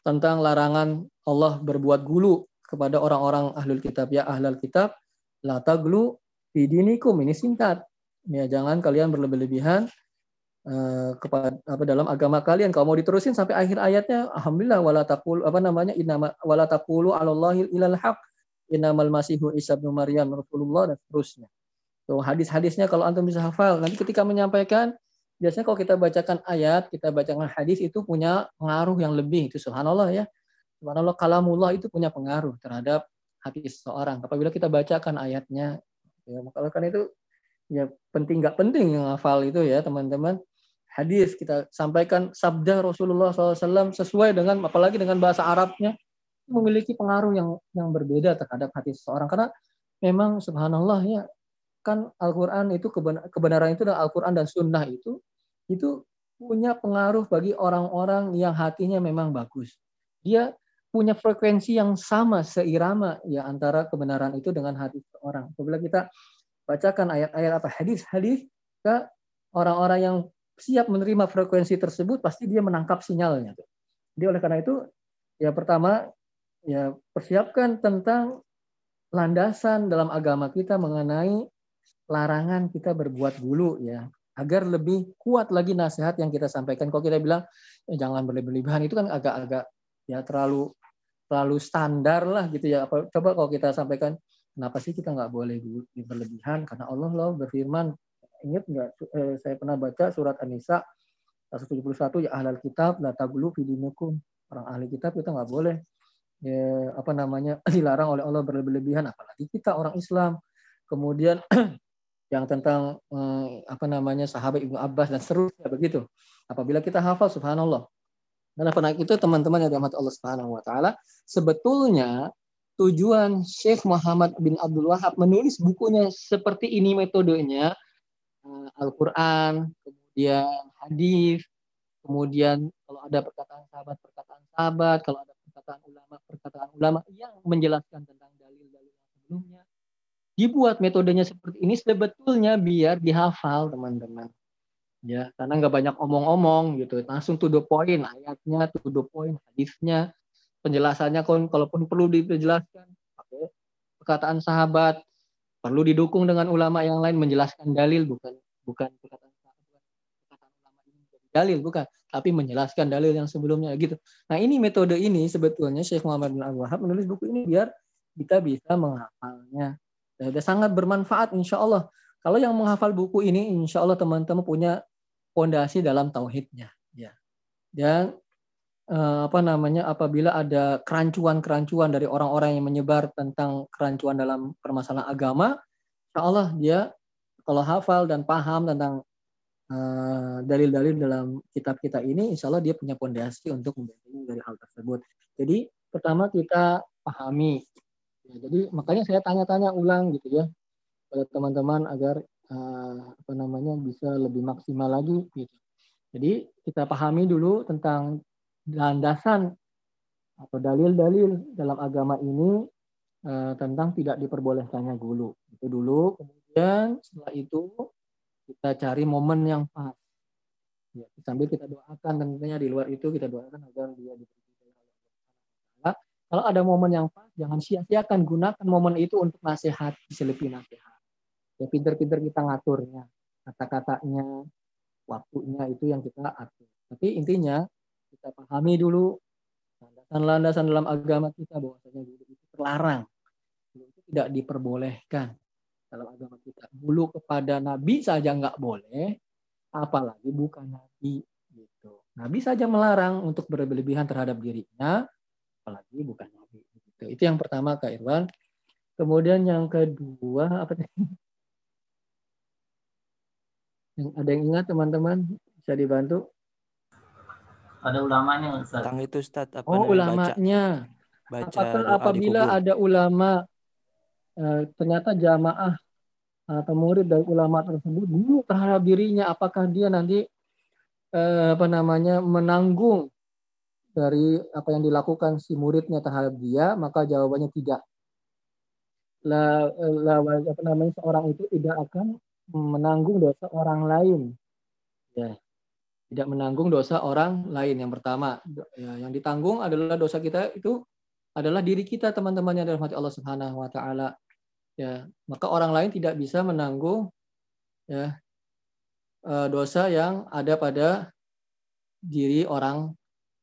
tentang larangan Allah berbuat gulu kepada orang-orang ahlul kitab. Ya ahlul kitab la taglu fidinikum ini singkat. Ya jangan kalian berlebih-lebihan uh, kepada apa dalam agama kalian. Kalau mau diterusin sampai akhir ayatnya alhamdulillah wala taqul apa namanya inna wala taqulu alallahi ilal haq inamal masihu Isa bin Maryam Rasulullah dan seterusnya. So, hadis-hadisnya kalau antum bisa hafal, nanti ketika menyampaikan biasanya kalau kita bacakan ayat, kita bacakan hadis itu punya pengaruh yang lebih itu subhanallah ya. Subhanallah kalamullah itu punya pengaruh terhadap hati seseorang. Apabila kita bacakan ayatnya, ya maka karena itu ya penting nggak penting yang hafal itu ya teman-teman. Hadis kita sampaikan sabda Rasulullah SAW sesuai dengan apalagi dengan bahasa Arabnya memiliki pengaruh yang yang berbeda terhadap hati seseorang karena memang subhanallah ya kan Al-Quran itu kebenaran itu dan Al-Quran dan Sunnah itu itu punya pengaruh bagi orang-orang yang hatinya memang bagus. Dia punya frekuensi yang sama seirama ya antara kebenaran itu dengan hati seorang. Apabila kita bacakan ayat-ayat atau hadis-hadis ke orang-orang yang siap menerima frekuensi tersebut pasti dia menangkap sinyalnya. Jadi oleh karena itu ya pertama ya persiapkan tentang landasan dalam agama kita mengenai larangan kita berbuat gulu ya agar lebih kuat lagi nasihat yang kita sampaikan. Kalau kita bilang eh, jangan berlebihan itu kan agak-agak ya terlalu terlalu standar lah gitu ya. Coba kalau kita sampaikan kenapa sih kita nggak boleh berlebihan karena Allah loh berfirman ingat nggak eh, saya pernah baca surat An-Nisa 171 ya ahlal kitab la tablu fi dinikum orang ahli kitab kita nggak boleh ya, apa namanya dilarang oleh Allah berlebihan apalagi kita orang Islam. Kemudian yang tentang eh, apa namanya sahabat Ibnu Abbas dan seterusnya begitu. Apabila kita hafal subhanallah. Dan apa itu teman-teman yang dirahmati Allah Subhanahu wa taala, sebetulnya tujuan Syekh Muhammad bin Abdul Wahab menulis bukunya seperti ini metodenya. Eh, Al-Qur'an, kemudian hadis, kemudian kalau ada perkataan sahabat perkataan sahabat, kalau ada perkataan ulama perkataan ulama yang menjelaskan tentang dalil-dalil sebelumnya. Dibuat metodenya seperti ini sebetulnya biar dihafal teman-teman ya karena nggak banyak omong-omong gitu langsung to the point ayatnya to the point hadisnya penjelasannya kan kalaupun perlu dijelaskan pakai perkataan sahabat perlu didukung dengan ulama yang lain menjelaskan dalil bukan bukan perkataan dalil bukan. Tapi menjelaskan dalil yang sebelumnya gitu. Nah ini metode ini sebetulnya Syekh Muhammad bin Al Wahab menulis buku ini biar kita bisa menghafalnya. Dan sangat bermanfaat insya Allah kalau yang menghafal buku ini, insya Allah teman-teman punya fondasi dalam tauhidnya ya. Dan eh, apa namanya apabila ada kerancuan-kerancuan dari orang-orang yang menyebar tentang kerancuan dalam permasalahan agama insya Allah dia kalau hafal dan paham tentang dalil-dalil uh, dalam kitab kita ini insya Allah dia punya fondasi untuk membentengi dari hal tersebut jadi pertama kita pahami ya, jadi makanya saya tanya-tanya ulang gitu ya pada teman-teman agar uh, apa namanya bisa lebih maksimal lagi gitu. Jadi kita pahami dulu tentang landasan atau dalil-dalil dalam agama ini uh, tentang tidak diperbolehkannya gulu. Itu dulu. Kemudian setelah itu kita cari momen yang pas. Ya, sambil kita doakan tentunya di luar itu kita doakan agar dia diberi Allah. Kalau ada momen yang pas, jangan sia-siakan. Gunakan momen itu untuk nasihat, selebih nasihat. Ya pinter-pinter kita ngaturnya kata-katanya waktunya itu yang kita atur. Tapi intinya kita pahami dulu landasan-landasan dalam agama kita bahwasanya itu terlarang. Itu tidak diperbolehkan dalam agama kita bulu kepada nabi saja nggak boleh apalagi bukan nabi gitu nabi saja melarang untuk berlebihan terhadap dirinya apalagi bukan nabi gitu. itu yang pertama kak Irwan kemudian yang kedua apa ada yang ingat teman-teman? Bisa dibantu? Ada ulamanya Ustaz. Tentang itu Ustaz. Apa oh ulamanya. Baca, baca Apakah apabila ada ulama eh, ternyata jamaah atau murid dari ulama tersebut dulu terhadap dirinya apakah dia nanti eh, apa namanya menanggung dari apa yang dilakukan si muridnya terhadap dia maka jawabannya tidak lah, lah apa namanya seorang itu tidak akan menanggung dosa orang lain. Ya. Tidak menanggung dosa orang lain. Yang pertama, ya, yang ditanggung adalah dosa kita itu adalah diri kita teman-teman yang dirahmati Allah Subhanahu wa taala. Ya, maka orang lain tidak bisa menanggung ya eh, dosa yang ada pada diri orang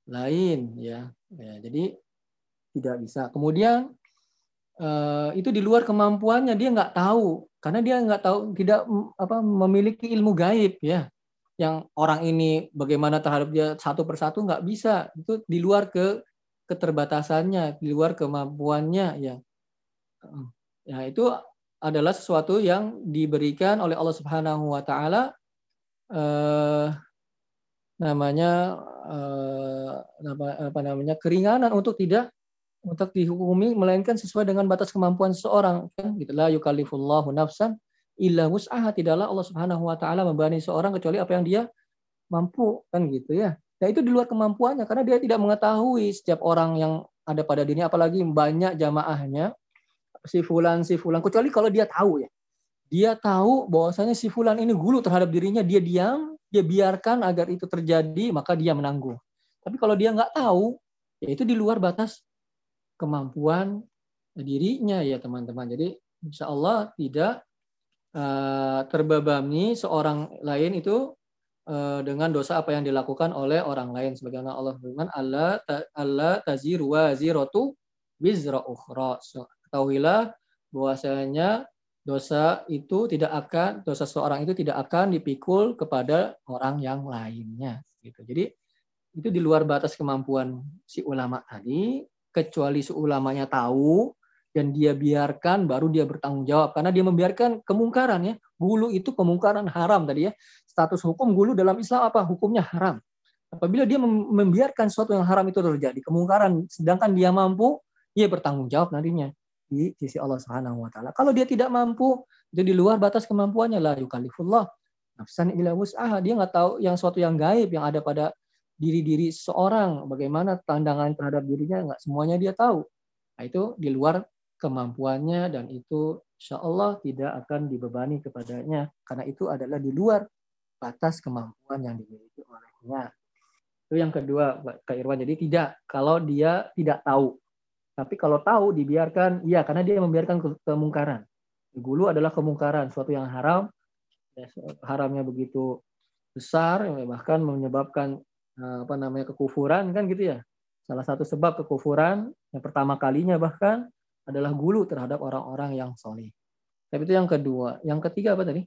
lain ya. ya jadi tidak bisa. Kemudian eh, itu di luar kemampuannya dia nggak tahu. Karena dia nggak tahu tidak apa memiliki ilmu gaib ya. Yang orang ini bagaimana terhadap dia satu persatu nggak bisa. Itu di luar ke keterbatasannya di luar kemampuannya ya Ya, itu adalah sesuatu yang diberikan oleh Allah Subhanahu wa taala eh, namanya eh, apa, apa namanya keringanan untuk tidak untuk dihukumi melainkan sesuai dengan batas kemampuan seseorang kan? Gitu. La yukallifullahu nafsan illa wus'aha. Tidaklah Allah Subhanahu wa taala membebani seorang kecuali apa yang dia mampu kan? Gitu ya. Nah itu di luar kemampuannya karena dia tidak mengetahui setiap orang yang ada pada dirinya apalagi banyak jamaahnya si fulan si fulan kecuali kalau dia tahu ya. Dia tahu bahwasanya si fulan ini gulu terhadap dirinya, dia diam, dia biarkan agar itu terjadi, maka dia menanggung. Tapi kalau dia nggak tahu, ya itu di luar batas kemampuan dirinya ya teman-teman. Jadi insya Allah tidak uh, terbebani seorang lain itu uh, dengan dosa apa yang dilakukan oleh orang lain. Sebagaimana Allah firman, Allah Allah taziru wa ziratu wizra ukhra. Ketahuilah bahwasanya dosa itu tidak akan dosa seorang itu tidak akan dipikul kepada orang yang lainnya gitu. Jadi itu di luar batas kemampuan si ulama tadi kecuali si ulamanya tahu dan dia biarkan baru dia bertanggung jawab karena dia membiarkan kemungkaran ya. Gulu itu kemungkaran haram tadi ya. Status hukum gulu dalam Islam apa? Hukumnya haram. Apabila dia membiarkan sesuatu yang haram itu terjadi, kemungkaran sedangkan dia mampu, dia bertanggung jawab nantinya di sisi Allah Subhanahu wa taala. Kalau dia tidak mampu, itu di luar batas kemampuannya lah yukallifullah nafsan ila wus'aha. Dia nggak tahu yang suatu yang gaib yang ada pada diri-diri seorang, bagaimana tandangan terhadap dirinya nggak semuanya dia tahu. Nah, itu di luar kemampuannya dan itu insya Allah tidak akan dibebani kepadanya karena itu adalah di luar batas kemampuan yang dimiliki olehnya. Itu yang kedua, Kak Irwan. Jadi tidak kalau dia tidak tahu tapi kalau tahu dibiarkan, ya karena dia membiarkan kemungkaran. Gulu adalah kemungkaran, suatu yang haram, ya, haramnya begitu besar, ya, bahkan menyebabkan eh, apa namanya kekufuran kan gitu ya. Salah satu sebab kekufuran yang pertama kalinya bahkan adalah gulu terhadap orang-orang yang soleh. Tapi itu yang kedua. Yang ketiga apa tadi?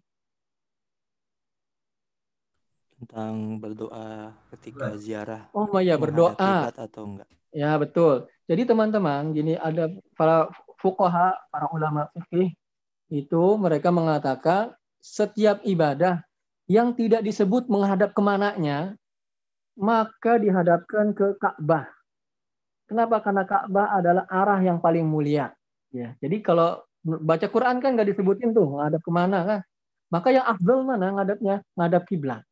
Tentang berdoa ketika ziarah. Oh iya berdoa. Atau enggak? Ya betul. Jadi teman-teman, gini ada para fukoha, para ulama fikih itu mereka mengatakan setiap ibadah yang tidak disebut menghadap ke mananya, maka dihadapkan ke Ka'bah. Kenapa? Karena Ka'bah adalah arah yang paling mulia. Ya, jadi kalau baca Quran kan nggak disebutin tuh menghadap ke mana kan. Maka yang afdal mana ngadapnya? Ngadap kiblat.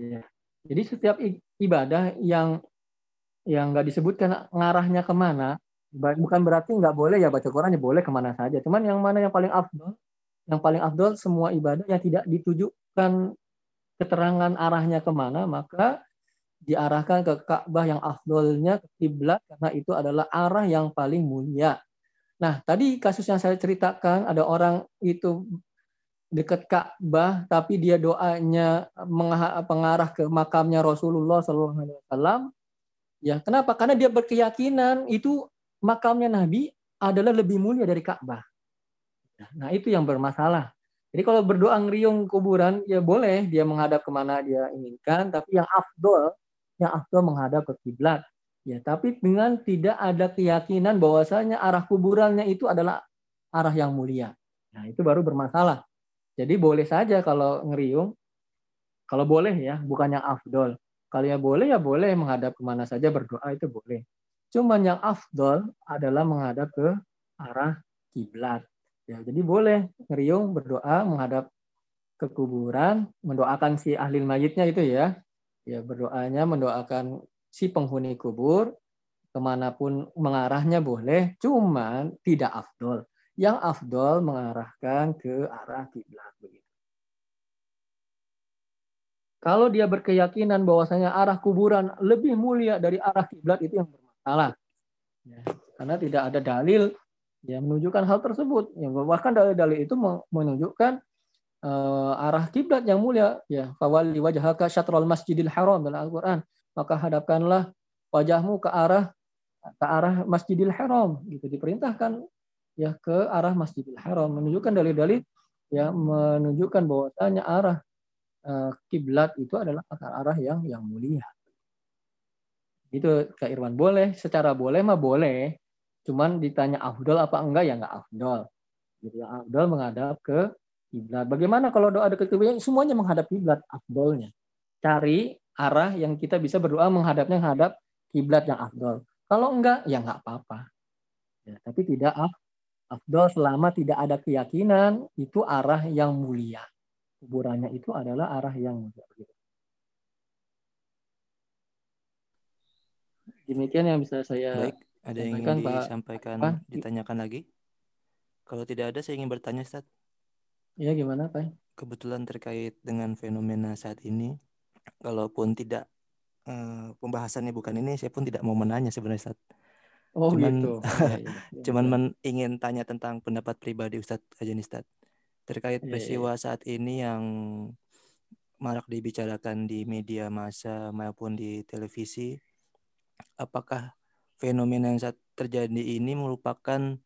Ya. Jadi setiap ibadah yang yang nggak disebutkan ngarahnya ke mana, bukan berarti nggak boleh ya baca Quran ya boleh ke mana saja. Cuman yang mana yang paling afdol, yang paling afdol semua ibadah yang tidak ditujukan keterangan arahnya ke mana, maka diarahkan ke Ka'bah yang afdolnya ke kiblat karena itu adalah arah yang paling mulia. Nah, tadi kasus yang saya ceritakan ada orang itu dekat Ka'bah tapi dia doanya mengarah ke makamnya Rasulullah SAW Ya, kenapa? Karena dia berkeyakinan itu makamnya Nabi adalah lebih mulia dari Ka'bah. Nah, itu yang bermasalah. Jadi kalau berdoa ngeriung kuburan, ya boleh dia menghadap ke mana dia inginkan, tapi yang afdol, yang afdol menghadap ke kiblat. Ya, tapi dengan tidak ada keyakinan bahwasanya arah kuburannya itu adalah arah yang mulia. Nah, itu baru bermasalah. Jadi boleh saja kalau ngeriung, kalau boleh ya, bukan yang afdol. Kalau ya boleh ya boleh menghadap ke mana saja berdoa itu boleh. Cuman yang afdol adalah menghadap ke arah kiblat. Ya, jadi boleh ngeriung berdoa menghadap ke kuburan, mendoakan si ahli mayitnya itu ya. Ya berdoanya mendoakan si penghuni kubur ke mana pun mengarahnya boleh, cuman tidak afdol. Yang afdol mengarahkan ke arah kiblat begitu. Kalau dia berkeyakinan bahwasanya arah kuburan lebih mulia dari arah kiblat itu yang bermasalah. Ya, karena tidak ada dalil yang menunjukkan hal tersebut. Ya, bahkan dalil-dalil itu menunjukkan uh, arah kiblat yang mulia. Ya, fawali wajhaka syatrul masjidil haram dalam Al-Qur'an. Maka hadapkanlah wajahmu ke arah ke arah Masjidil Haram gitu diperintahkan ya ke arah Masjidil Haram menunjukkan dalil-dalil ya menunjukkan bahwasanya arah Eh, kiblat itu adalah arah yang yang mulia. Itu Kak Irwan boleh, secara boleh mah boleh. Cuman ditanya afdol apa enggak ya enggak afdol. Gitu ya, afdol menghadap ke kiblat. Bagaimana kalau doa dekat kiblat? Semuanya menghadap kiblat afdolnya. Cari arah yang kita bisa berdoa menghadapnya menghadap kiblat yang afdol. Kalau enggak ya enggak apa-apa. Ya, tapi tidak af afdol selama tidak ada keyakinan itu arah yang mulia. Kuburannya itu adalah arah yang. Demikian yang bisa saya Baik, ada yang ingin disampaikan, Pak. ditanyakan lagi? Kalau tidak ada, saya ingin bertanya, Ustaz. Ya, gimana, Pak? Kebetulan terkait dengan fenomena saat ini, kalaupun tidak eh, pembahasannya bukan ini, saya pun tidak mau menanya sebenarnya, Ustaz. Oh, cuman, gitu. ya, ya. cuman men, ingin tanya tentang pendapat pribadi Ustadz Ajani Ustadz terkait ya, peristiwa ya. saat ini yang marak dibicarakan di media massa maupun di televisi apakah fenomena yang saat terjadi ini merupakan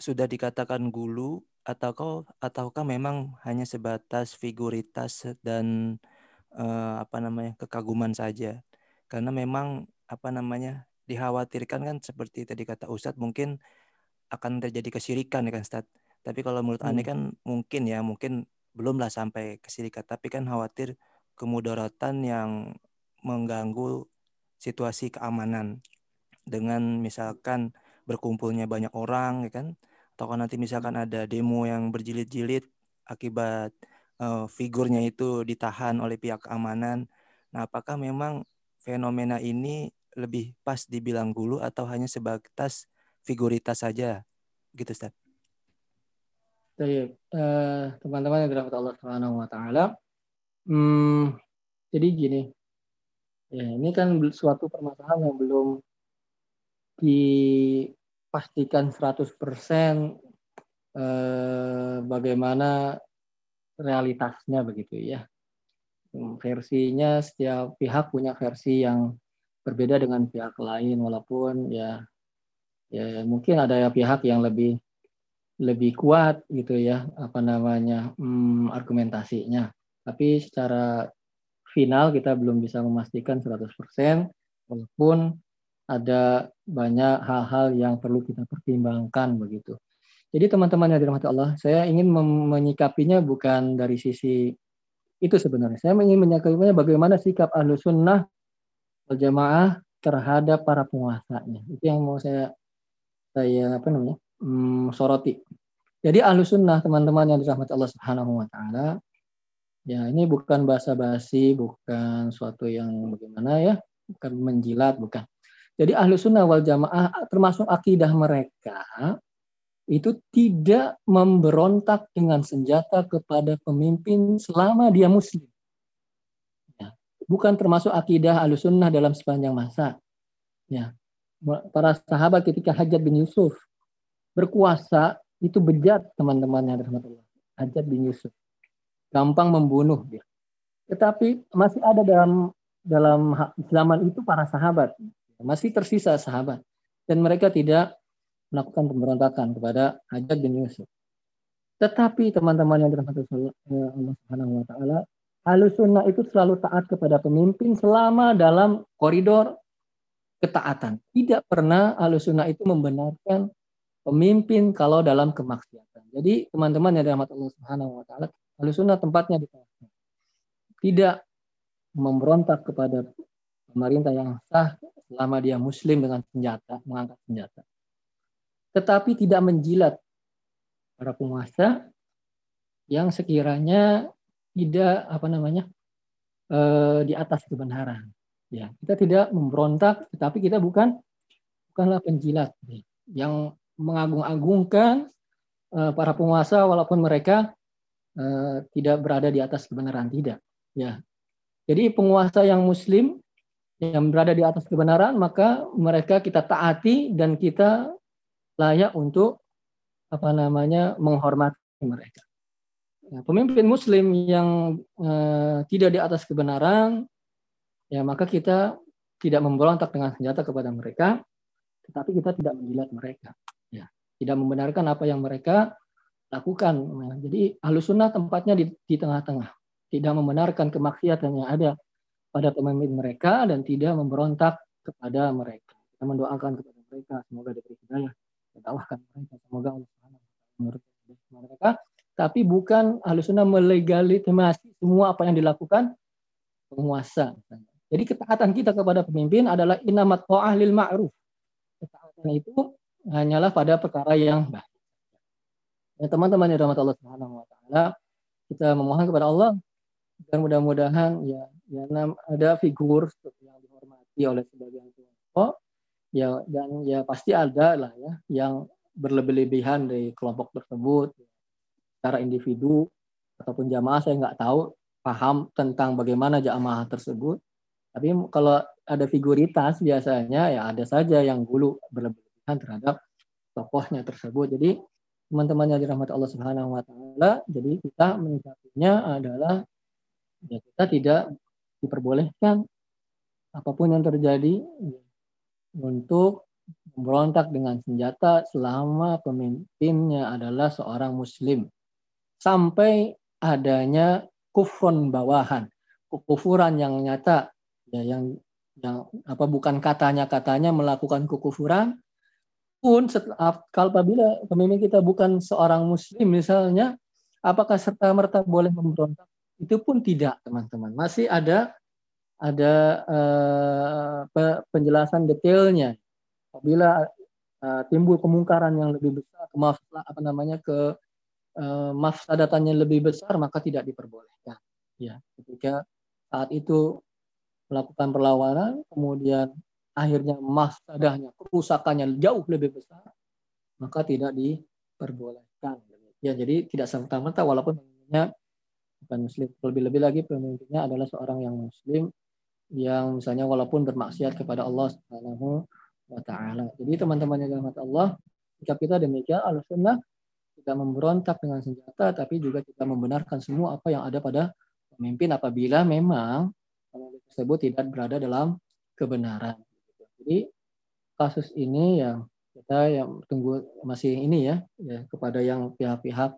sudah dikatakan gulu ataukah ataukah memang hanya sebatas figuritas dan uh, apa namanya kekaguman saja karena memang apa namanya dikhawatirkan kan seperti tadi kata Ustadz mungkin akan terjadi kesirikan ya kan Ustadz tapi kalau menurut hmm. Ane kan mungkin ya mungkin belumlah sampai kesirikan tapi kan khawatir kemudaratan yang mengganggu situasi keamanan dengan misalkan berkumpulnya banyak orang ya kan atau kan nanti misalkan ada demo yang berjilid-jilid akibat uh, figurnya itu ditahan oleh pihak keamanan. Nah, apakah memang fenomena ini lebih pas dibilang gulu atau hanya sebatas figuritas saja gitu Ustaz? Baik, uh, teman-teman yang dirahmati Allah Subhanahu wa taala. Hmm, jadi gini, Ya, ini kan suatu permasalahan yang belum dipastikan 100% eh, bagaimana realitasnya begitu ya. Versinya setiap pihak punya versi yang berbeda dengan pihak lain walaupun ya ya mungkin ada pihak yang lebih lebih kuat gitu ya apa namanya hmm, argumentasinya tapi secara final kita belum bisa memastikan 100% walaupun ada banyak hal-hal yang perlu kita pertimbangkan begitu. Jadi teman-teman yang dirahmati Allah, saya ingin menyikapinya bukan dari sisi itu sebenarnya. Saya ingin menyikapinya bagaimana sikap ahlu sunnah jamaah terhadap para penguasanya. Itu yang mau saya saya apa namanya hmm, soroti. Jadi ahlu sunnah teman-teman yang dirahmati Allah Subhanahu Wa Taala Ya, ini bukan bahasa basi, bukan suatu yang bagaimana ya, bukan menjilat, bukan. Jadi ahlu sunnah wal jamaah termasuk akidah mereka itu tidak memberontak dengan senjata kepada pemimpin selama dia muslim. Ya, bukan termasuk akidah ahlu sunnah dalam sepanjang masa. Ya, para sahabat ketika Hajat bin Yusuf berkuasa itu bejat teman-teman yang Allah. Hajat bin Yusuf gampang membunuh dia. Tetapi masih ada dalam dalam zaman itu para sahabat, masih tersisa sahabat dan mereka tidak melakukan pemberontakan kepada Hajjaj bin Yusuf. Tetapi teman-teman yang dirahmati Allah Subhanahu wa taala, Sunnah itu selalu taat kepada pemimpin selama dalam koridor ketaatan. Tidak pernah Sunnah itu membenarkan pemimpin kalau dalam kemaksiatan. Jadi teman-teman yang dirahmati Allah Subhanahu wa taala, Ahlu sunnah tempatnya di tengah. Tidak memberontak kepada pemerintah yang sah selama dia muslim dengan senjata, mengangkat senjata. Tetapi tidak menjilat para penguasa yang sekiranya tidak apa namanya eh, di atas kebenaran. Ya, kita tidak memberontak, tetapi kita bukan bukanlah penjilat yang mengagung-agungkan eh, para penguasa walaupun mereka Eh, tidak berada di atas kebenaran. Tidak ya. Jadi penguasa yang muslim yang berada di atas kebenaran maka mereka kita taati dan kita layak untuk apa namanya menghormati mereka. Ya, pemimpin muslim yang uh, tidak di atas kebenaran ya maka kita tidak memberontak dengan senjata kepada mereka tetapi kita tidak menjilat mereka tidak membenarkan apa yang mereka lakukan. Nah, jadi ahlu sunnah tempatnya di, tengah-tengah. Tidak membenarkan kemaksiatan yang ada pada pemimpin mereka dan tidak memberontak kepada mereka. Kita mendoakan kepada mereka semoga diberi hidayah dakwahkan mereka semoga Allah Subhanahu mereka tapi bukan ahlu sunnah melegitimasi semua apa yang dilakukan penguasa jadi ketaatan kita kepada pemimpin adalah inamat ta'ah lil ma'ruf ketaatan itu hanyalah pada perkara yang baik. Ya teman-teman yang rahmat Allah Subhanahu wa taala kita memohon kepada Allah dan mudah-mudahan ya ya ada figur yang dihormati oleh sebagian kelompok ya dan ya pasti ada lah ya yang berlebih-lebihan dari kelompok tersebut secara individu ataupun jamaah saya nggak tahu paham tentang bagaimana jamaah tersebut. Tapi kalau ada figuritas biasanya ya ada saja yang dulu terhadap tokohnya tersebut. Jadi teman-teman yang dirahmati Allah Subhanahu wa taala jadi kita menyikapinya adalah ya kita tidak diperbolehkan apa pun yang terjadi untuk memberontak dengan senjata selama pemimpinnya adalah seorang muslim. Sampai adanya kufron bawahan kekufuran yang nyata ya yang yang apa bukan katanya katanya melakukan kekufuran pun setelah apabila pemimpin kita bukan seorang muslim misalnya apakah serta merta boleh memberontak itu pun tidak teman-teman masih ada ada uh, penjelasan detailnya. Apabila uh, timbul kemungkaran yang lebih besar, maaf apa namanya ke uh, mafsadatannya lebih besar, maka tidak diperbolehkan. Ya, ketika saat itu melakukan perlawanan, kemudian akhirnya mafsadahnya, kerusakannya jauh lebih besar, maka tidak diperbolehkan. Ya, jadi tidak serta-merta walaupun pemimpinnya bukan muslim. Lebih-lebih lagi pemimpinnya adalah seorang yang muslim yang misalnya walaupun bermaksiat kepada Allah Subhanahu wa taala. Jadi teman-teman yang dirahmati Allah, jika kita demikian al-sunnah tidak memberontak dengan senjata tapi juga kita membenarkan semua apa yang ada pada pemimpin apabila memang pemimpin tersebut tidak berada dalam kebenaran. Jadi kasus ini yang kita yang tunggu masih ini ya, ya kepada yang pihak-pihak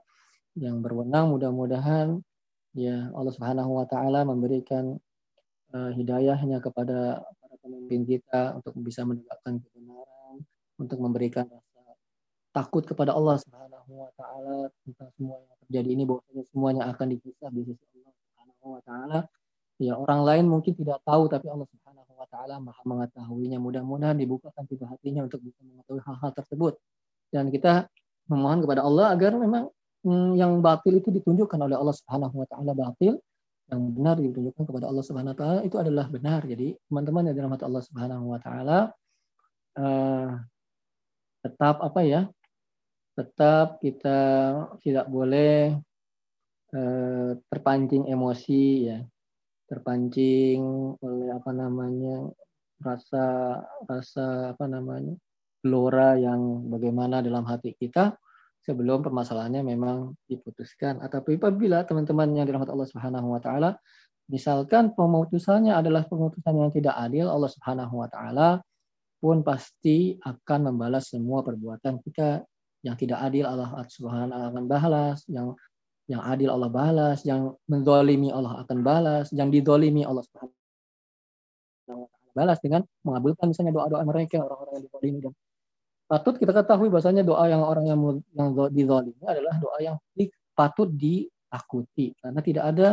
yang berwenang mudah-mudahan ya Allah Subhanahu wa taala memberikan uh, hidayahnya kepada para pemimpin kita untuk bisa menegakkan kebenaran, untuk memberikan rasa takut kepada Allah Subhanahu wa taala tentang semua yang terjadi ini bahwasanya semuanya akan dipisah di sisi Allah Subhanahu wa taala. Ya, orang lain mungkin tidak tahu tapi Allah Subhanahu wa taala Maha mengetahuinya. Mudah-mudahan dibukakan pintu hatinya untuk bisa mengetahui hal-hal tersebut. Dan kita memohon kepada Allah agar memang hmm, yang batil itu ditunjukkan oleh Allah Subhanahu wa taala batil yang benar ditunjukkan kepada Allah Subhanahu wa taala itu adalah benar. Jadi teman-teman yang dirahmati Allah Subhanahu wa taala uh, tetap apa ya? Tetap kita tidak boleh uh, terpancing emosi ya. Terpancing oleh apa namanya? rasa rasa apa namanya? gelora yang bagaimana dalam hati kita sebelum permasalahannya memang diputuskan. Atau apabila teman-teman yang dirahmati Allah Subhanahu wa taala misalkan pemutusannya adalah pemutusan yang tidak adil, Allah Subhanahu wa taala pun pasti akan membalas semua perbuatan kita yang tidak adil Allah Subhanahu akan balas, yang yang adil Allah balas, yang menzalimi Allah akan balas, yang didolimi Allah taala balas dengan mengabulkan misalnya doa-doa mereka orang-orang yang didolimi dan patut kita ketahui bahasanya doa yang orang yang yang dizalimi adalah doa yang patut ditakuti karena tidak ada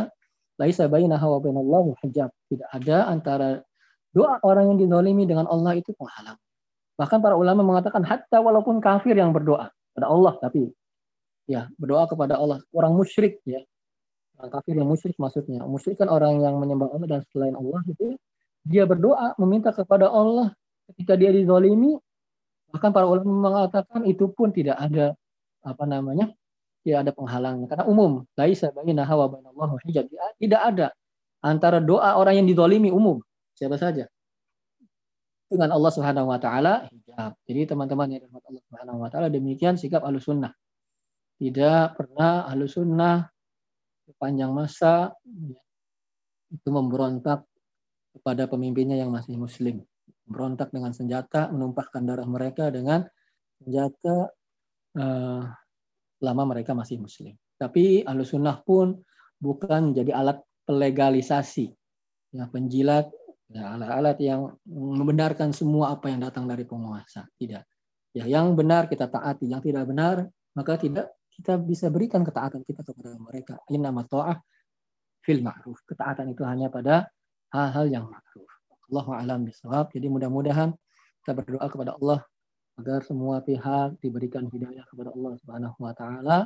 laisa bainaha wa bainallahu hijab. Tidak ada antara doa orang yang dizalimi dengan Allah itu penghalang. Bahkan para ulama mengatakan hatta walaupun kafir yang berdoa pada Allah tapi ya berdoa kepada Allah. Orang musyrik ya. Orang kafir yang musyrik maksudnya. Musyrik kan orang yang menyembah Allah dan selain Allah itu dia berdoa meminta kepada Allah. Ketika dia dizalimi Bahkan para ulama mengatakan itu pun tidak ada apa namanya tidak ada penghalangnya. Karena umum laisa baina hawa bainallah hijab. Tidak ada antara doa orang yang didolimi umum. Siapa saja. Dengan Allah Subhanahu wa taala hijab. Jadi teman-teman yang dirahmati Allah Subhanahu wa taala demikian sikap Ahlussunnah. Tidak pernah Ahlussunnah sepanjang masa ya, itu memberontak kepada pemimpinnya yang masih muslim berontak dengan senjata, menumpahkan darah mereka dengan senjata uh, lama mereka masih muslim. Tapi sunnah pun bukan jadi alat pelegalisasi, ya, penjilat Ya, alat-alat yang membenarkan semua apa yang datang dari penguasa. Tidak. Ya, yang benar kita taati, yang tidak benar maka tidak kita bisa berikan ketaatan kita kepada mereka. Ini nama ta'ah fil ma'ruf. Ketaatan itu hanya pada hal-hal yang ma'ruf. Allahu a'lam bisawab. Jadi mudah-mudahan kita berdoa kepada Allah agar semua pihak diberikan hidayah kepada Allah Subhanahu wa taala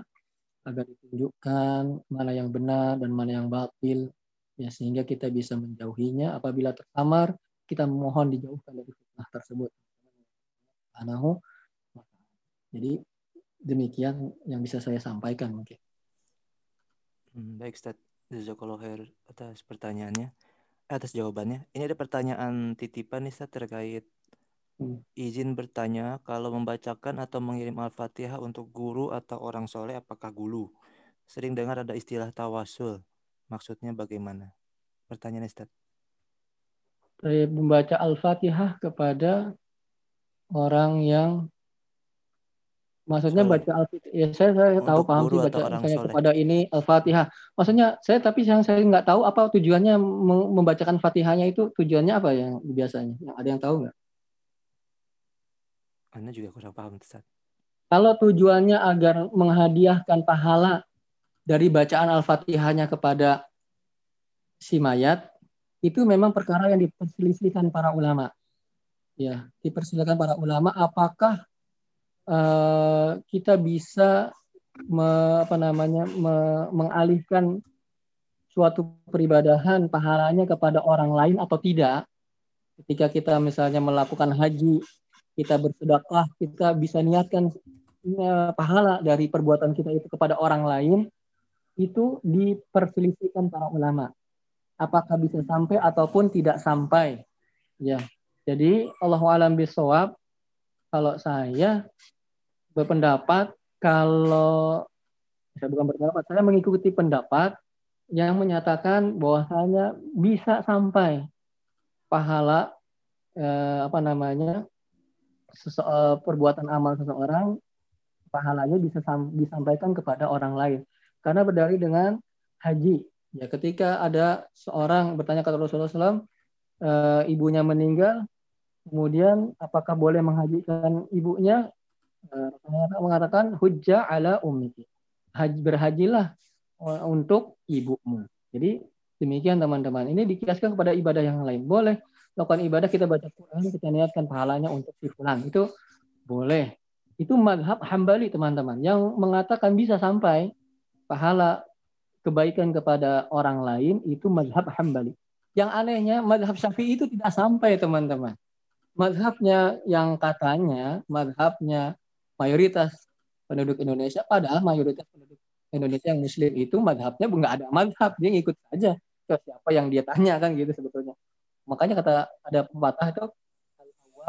agar ditunjukkan mana yang benar dan mana yang batil ya sehingga kita bisa menjauhinya apabila tersamar kita memohon dijauhkan dari fitnah tersebut. Jadi demikian yang bisa saya sampaikan mungkin. Hmm, baik Ustaz, Jazakallah khair atas pertanyaannya, atas jawabannya. Ini ada pertanyaan titipan nih Ustaz terkait hmm. izin bertanya kalau membacakan atau mengirim Al-Fatihah untuk guru atau orang soleh apakah gulu? Sering dengar ada istilah tawasul. Maksudnya bagaimana? Pertanyaan Ustaz. Saya membaca Al-Fatihah kepada orang yang Maksudnya baca Al-Fatihah. Ya, saya saya tahu paham sih baca saya soleh. kepada ini Al-Fatihah. Maksudnya saya tapi yang saya nggak tahu apa tujuannya membacakan Fatihahnya itu tujuannya apa yang biasanya? Yang ada yang tahu nggak? Anda juga kurang paham Ustaz. Kalau tujuannya agar menghadiahkan pahala dari bacaan Al-Fatihahnya kepada si mayat itu memang perkara yang diperselisihkan para ulama. Ya, diperselisihkan para ulama apakah uh, kita bisa me, apa namanya me, mengalihkan suatu peribadahan pahalanya kepada orang lain atau tidak. Ketika kita misalnya melakukan haji, kita bersedekah, kita bisa niatkan ya, pahala dari perbuatan kita itu kepada orang lain, itu diperselisihkan para ulama apakah bisa sampai ataupun tidak sampai. Ya. Jadi Allah alam bisawab kalau saya berpendapat kalau saya bukan berpendapat, saya mengikuti pendapat yang menyatakan bahwasanya bisa sampai pahala eh, apa namanya eh, perbuatan amal seseorang pahalanya bisa disampaikan kepada orang lain. Karena berdalil dengan haji. Ya, ketika ada seorang bertanya kepada Rasulullah SAW, e, ibunya meninggal, kemudian apakah boleh menghajikan ibunya? E, mengatakan hujjah ala ummiki. Haji, berhajilah untuk ibumu. Jadi demikian teman-teman. Ini dikiaskan kepada ibadah yang lain. Boleh lakukan ibadah kita baca Quran, kita niatkan pahalanya untuk si. Itu boleh. Itu madhab hambali teman-teman. Yang mengatakan bisa sampai pahala kebaikan kepada orang lain itu madhab hambali. Yang anehnya madhab syafi'i itu tidak sampai teman-teman. Madhabnya yang katanya madhabnya mayoritas penduduk Indonesia, padahal mayoritas penduduk Indonesia yang muslim itu madhabnya nggak ada madhab, dia ngikut saja ke siapa yang dia tanya kan gitu sebetulnya. Makanya kata ada pepatah itu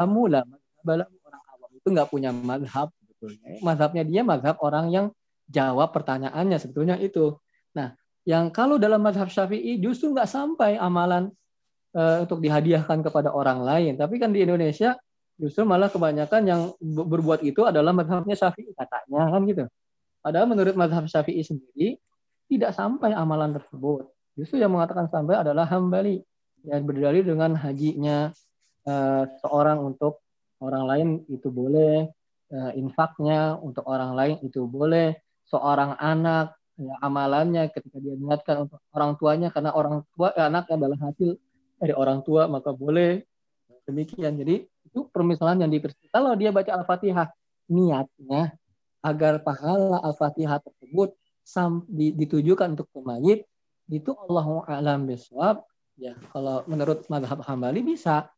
awamu lah orang awam itu nggak punya madhab sebetulnya. Madhabnya dia madhab orang yang jawab pertanyaannya sebetulnya itu. Nah, yang kalau dalam madhab syafi'i justru nggak sampai amalan uh, untuk dihadiahkan kepada orang lain. Tapi kan di Indonesia justru malah kebanyakan yang berbuat itu adalah madhabnya syafi'i katanya kan gitu. Padahal menurut madhab syafi'i sendiri tidak sampai amalan tersebut. Justru yang mengatakan sampai adalah hambali yang berdalil dengan hajinya uh, seorang untuk orang lain itu boleh, uh, infaknya untuk orang lain itu boleh, seorang anak ya, amalannya ketika dia niatkan untuk orang tuanya karena orang tua ya, anak adalah hasil dari orang tua maka boleh. Demikian. Jadi itu permisalan yang dipersiapkan kalau dia baca al-fatihah niatnya agar pahala al-fatihah tersebut ditujukan untuk pemayit itu Allah alam biswab ya kalau menurut madhab hambali bisa.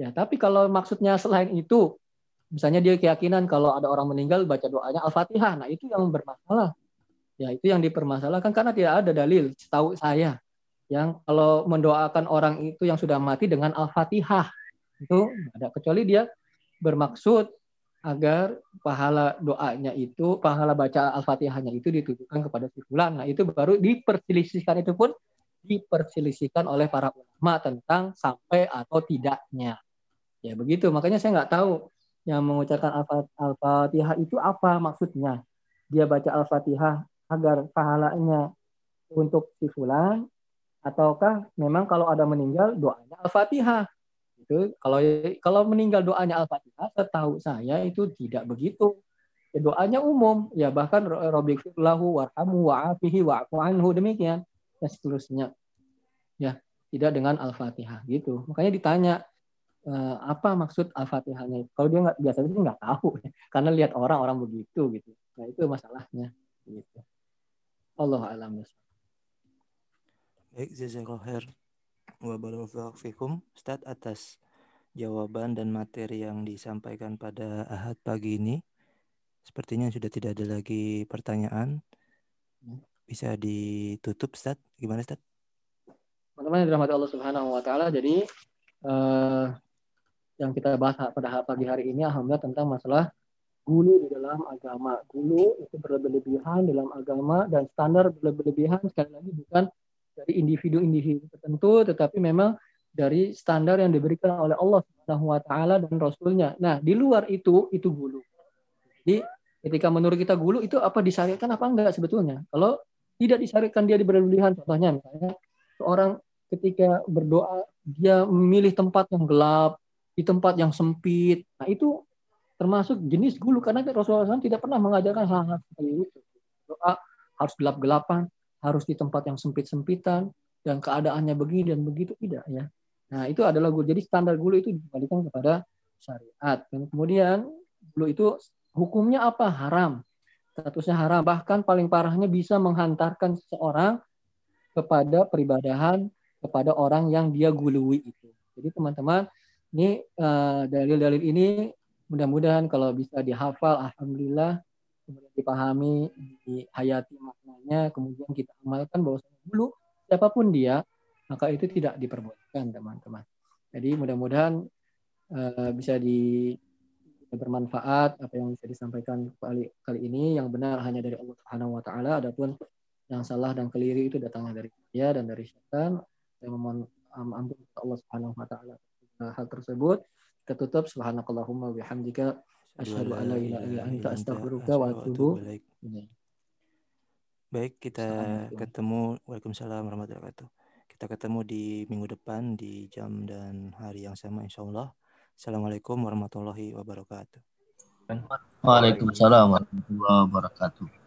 Ya tapi kalau maksudnya selain itu misalnya dia keyakinan kalau ada orang meninggal baca doanya al-fatihah. Nah itu yang bermasalah. Ya, itu yang dipermasalahkan karena tidak ada dalil setahu saya yang kalau mendoakan orang itu yang sudah mati dengan Al-Fatihah. Itu ada kecuali dia bermaksud agar pahala doanya itu, pahala baca Al-Fatihahnya itu ditujukan kepada si fulan. Nah, itu baru diperselisihkan itu pun diperselisihkan oleh para ulama tentang sampai atau tidaknya. Ya, begitu. Makanya saya nggak tahu yang mengucapkan Al-Fatihah itu apa maksudnya. Dia baca Al-Fatihah agar pahalanya untuk si fulan ataukah memang kalau ada meninggal doanya Al-Fatihah? Itu kalau kalau meninggal doanya Al-Fatihah, setahu saya itu tidak begitu. Ya, doanya umum, ya bahkan lahu warhamu wa'afihi wa'fu anhu demikian dan seterusnya. Ya, tidak dengan Al-Fatihah gitu. Makanya ditanya eh, apa maksud Al-Fatihahnya. Kalau dia nggak biasanya sih nggak tahu karena lihat orang-orang begitu gitu. Nah, itu masalahnya gitu. Allah alam Baik, jazakallahu khair wa fikum. Ustaz atas jawaban dan materi yang disampaikan pada Ahad pagi ini. Sepertinya sudah tidak ada lagi pertanyaan. Bisa ditutup, Ustaz? Gimana, Ustaz? Teman-teman dirahmati Allah Subhanahu wa taala, jadi uh, yang kita bahas pada pagi hari ini alhamdulillah tentang masalah gulu di dalam agama. Gulu itu berlebihan dalam agama dan standar berlebihan sekali lagi bukan dari individu-individu tertentu, tetapi memang dari standar yang diberikan oleh Allah Subhanahu wa taala dan rasulnya. Nah, di luar itu itu gulu. Jadi ketika menurut kita gulu itu apa disyariatkan apa enggak sebetulnya? Kalau tidak disyariatkan dia berlebihan contohnya misalnya seorang ketika berdoa dia memilih tempat yang gelap, di tempat yang sempit. Nah, itu termasuk jenis gulu karena Rasulullah SAW tidak pernah mengajarkan hal-hal seperti itu. Doa harus gelap-gelapan, harus di tempat yang sempit-sempitan dan keadaannya begini dan begitu tidak ya. Nah, itu adalah gulu. Jadi standar gulu itu dikembalikan kepada syariat. Dan kemudian gulu itu hukumnya apa? Haram. Statusnya haram. Bahkan paling parahnya bisa menghantarkan seseorang kepada peribadahan kepada orang yang dia gului itu. Jadi teman-teman, ini eh, dalil-dalil uh, ini mudah-mudahan kalau bisa dihafal, alhamdulillah kemudian dipahami, dihayati maknanya, kemudian kita amalkan bahwa dulu siapa pun dia, maka itu tidak diperbolehkan teman-teman. Jadi mudah-mudahan uh, bisa di bermanfaat apa yang bisa disampaikan kali kali ini. Yang benar hanya dari Allah Subhanahu wa taala adapun yang salah dan keliru itu datangnya dari dia dan dari syaitan saya memohon ampun Allah Subhanahu wa taala hal tersebut. Kita tutup. Subhanakallahumma bihamdika Asyhadu an la ilaha illa anta astaghfiruka wa atubu Baik, kita ketemu. Waalaikumsalam warahmatullahi wabarakatuh. Kita ketemu di minggu depan di jam dan hari yang sama insya Allah. Assalamualaikum warahmatullahi wabarakatuh. Waalaikumsalam warahmatullahi wabarakatuh.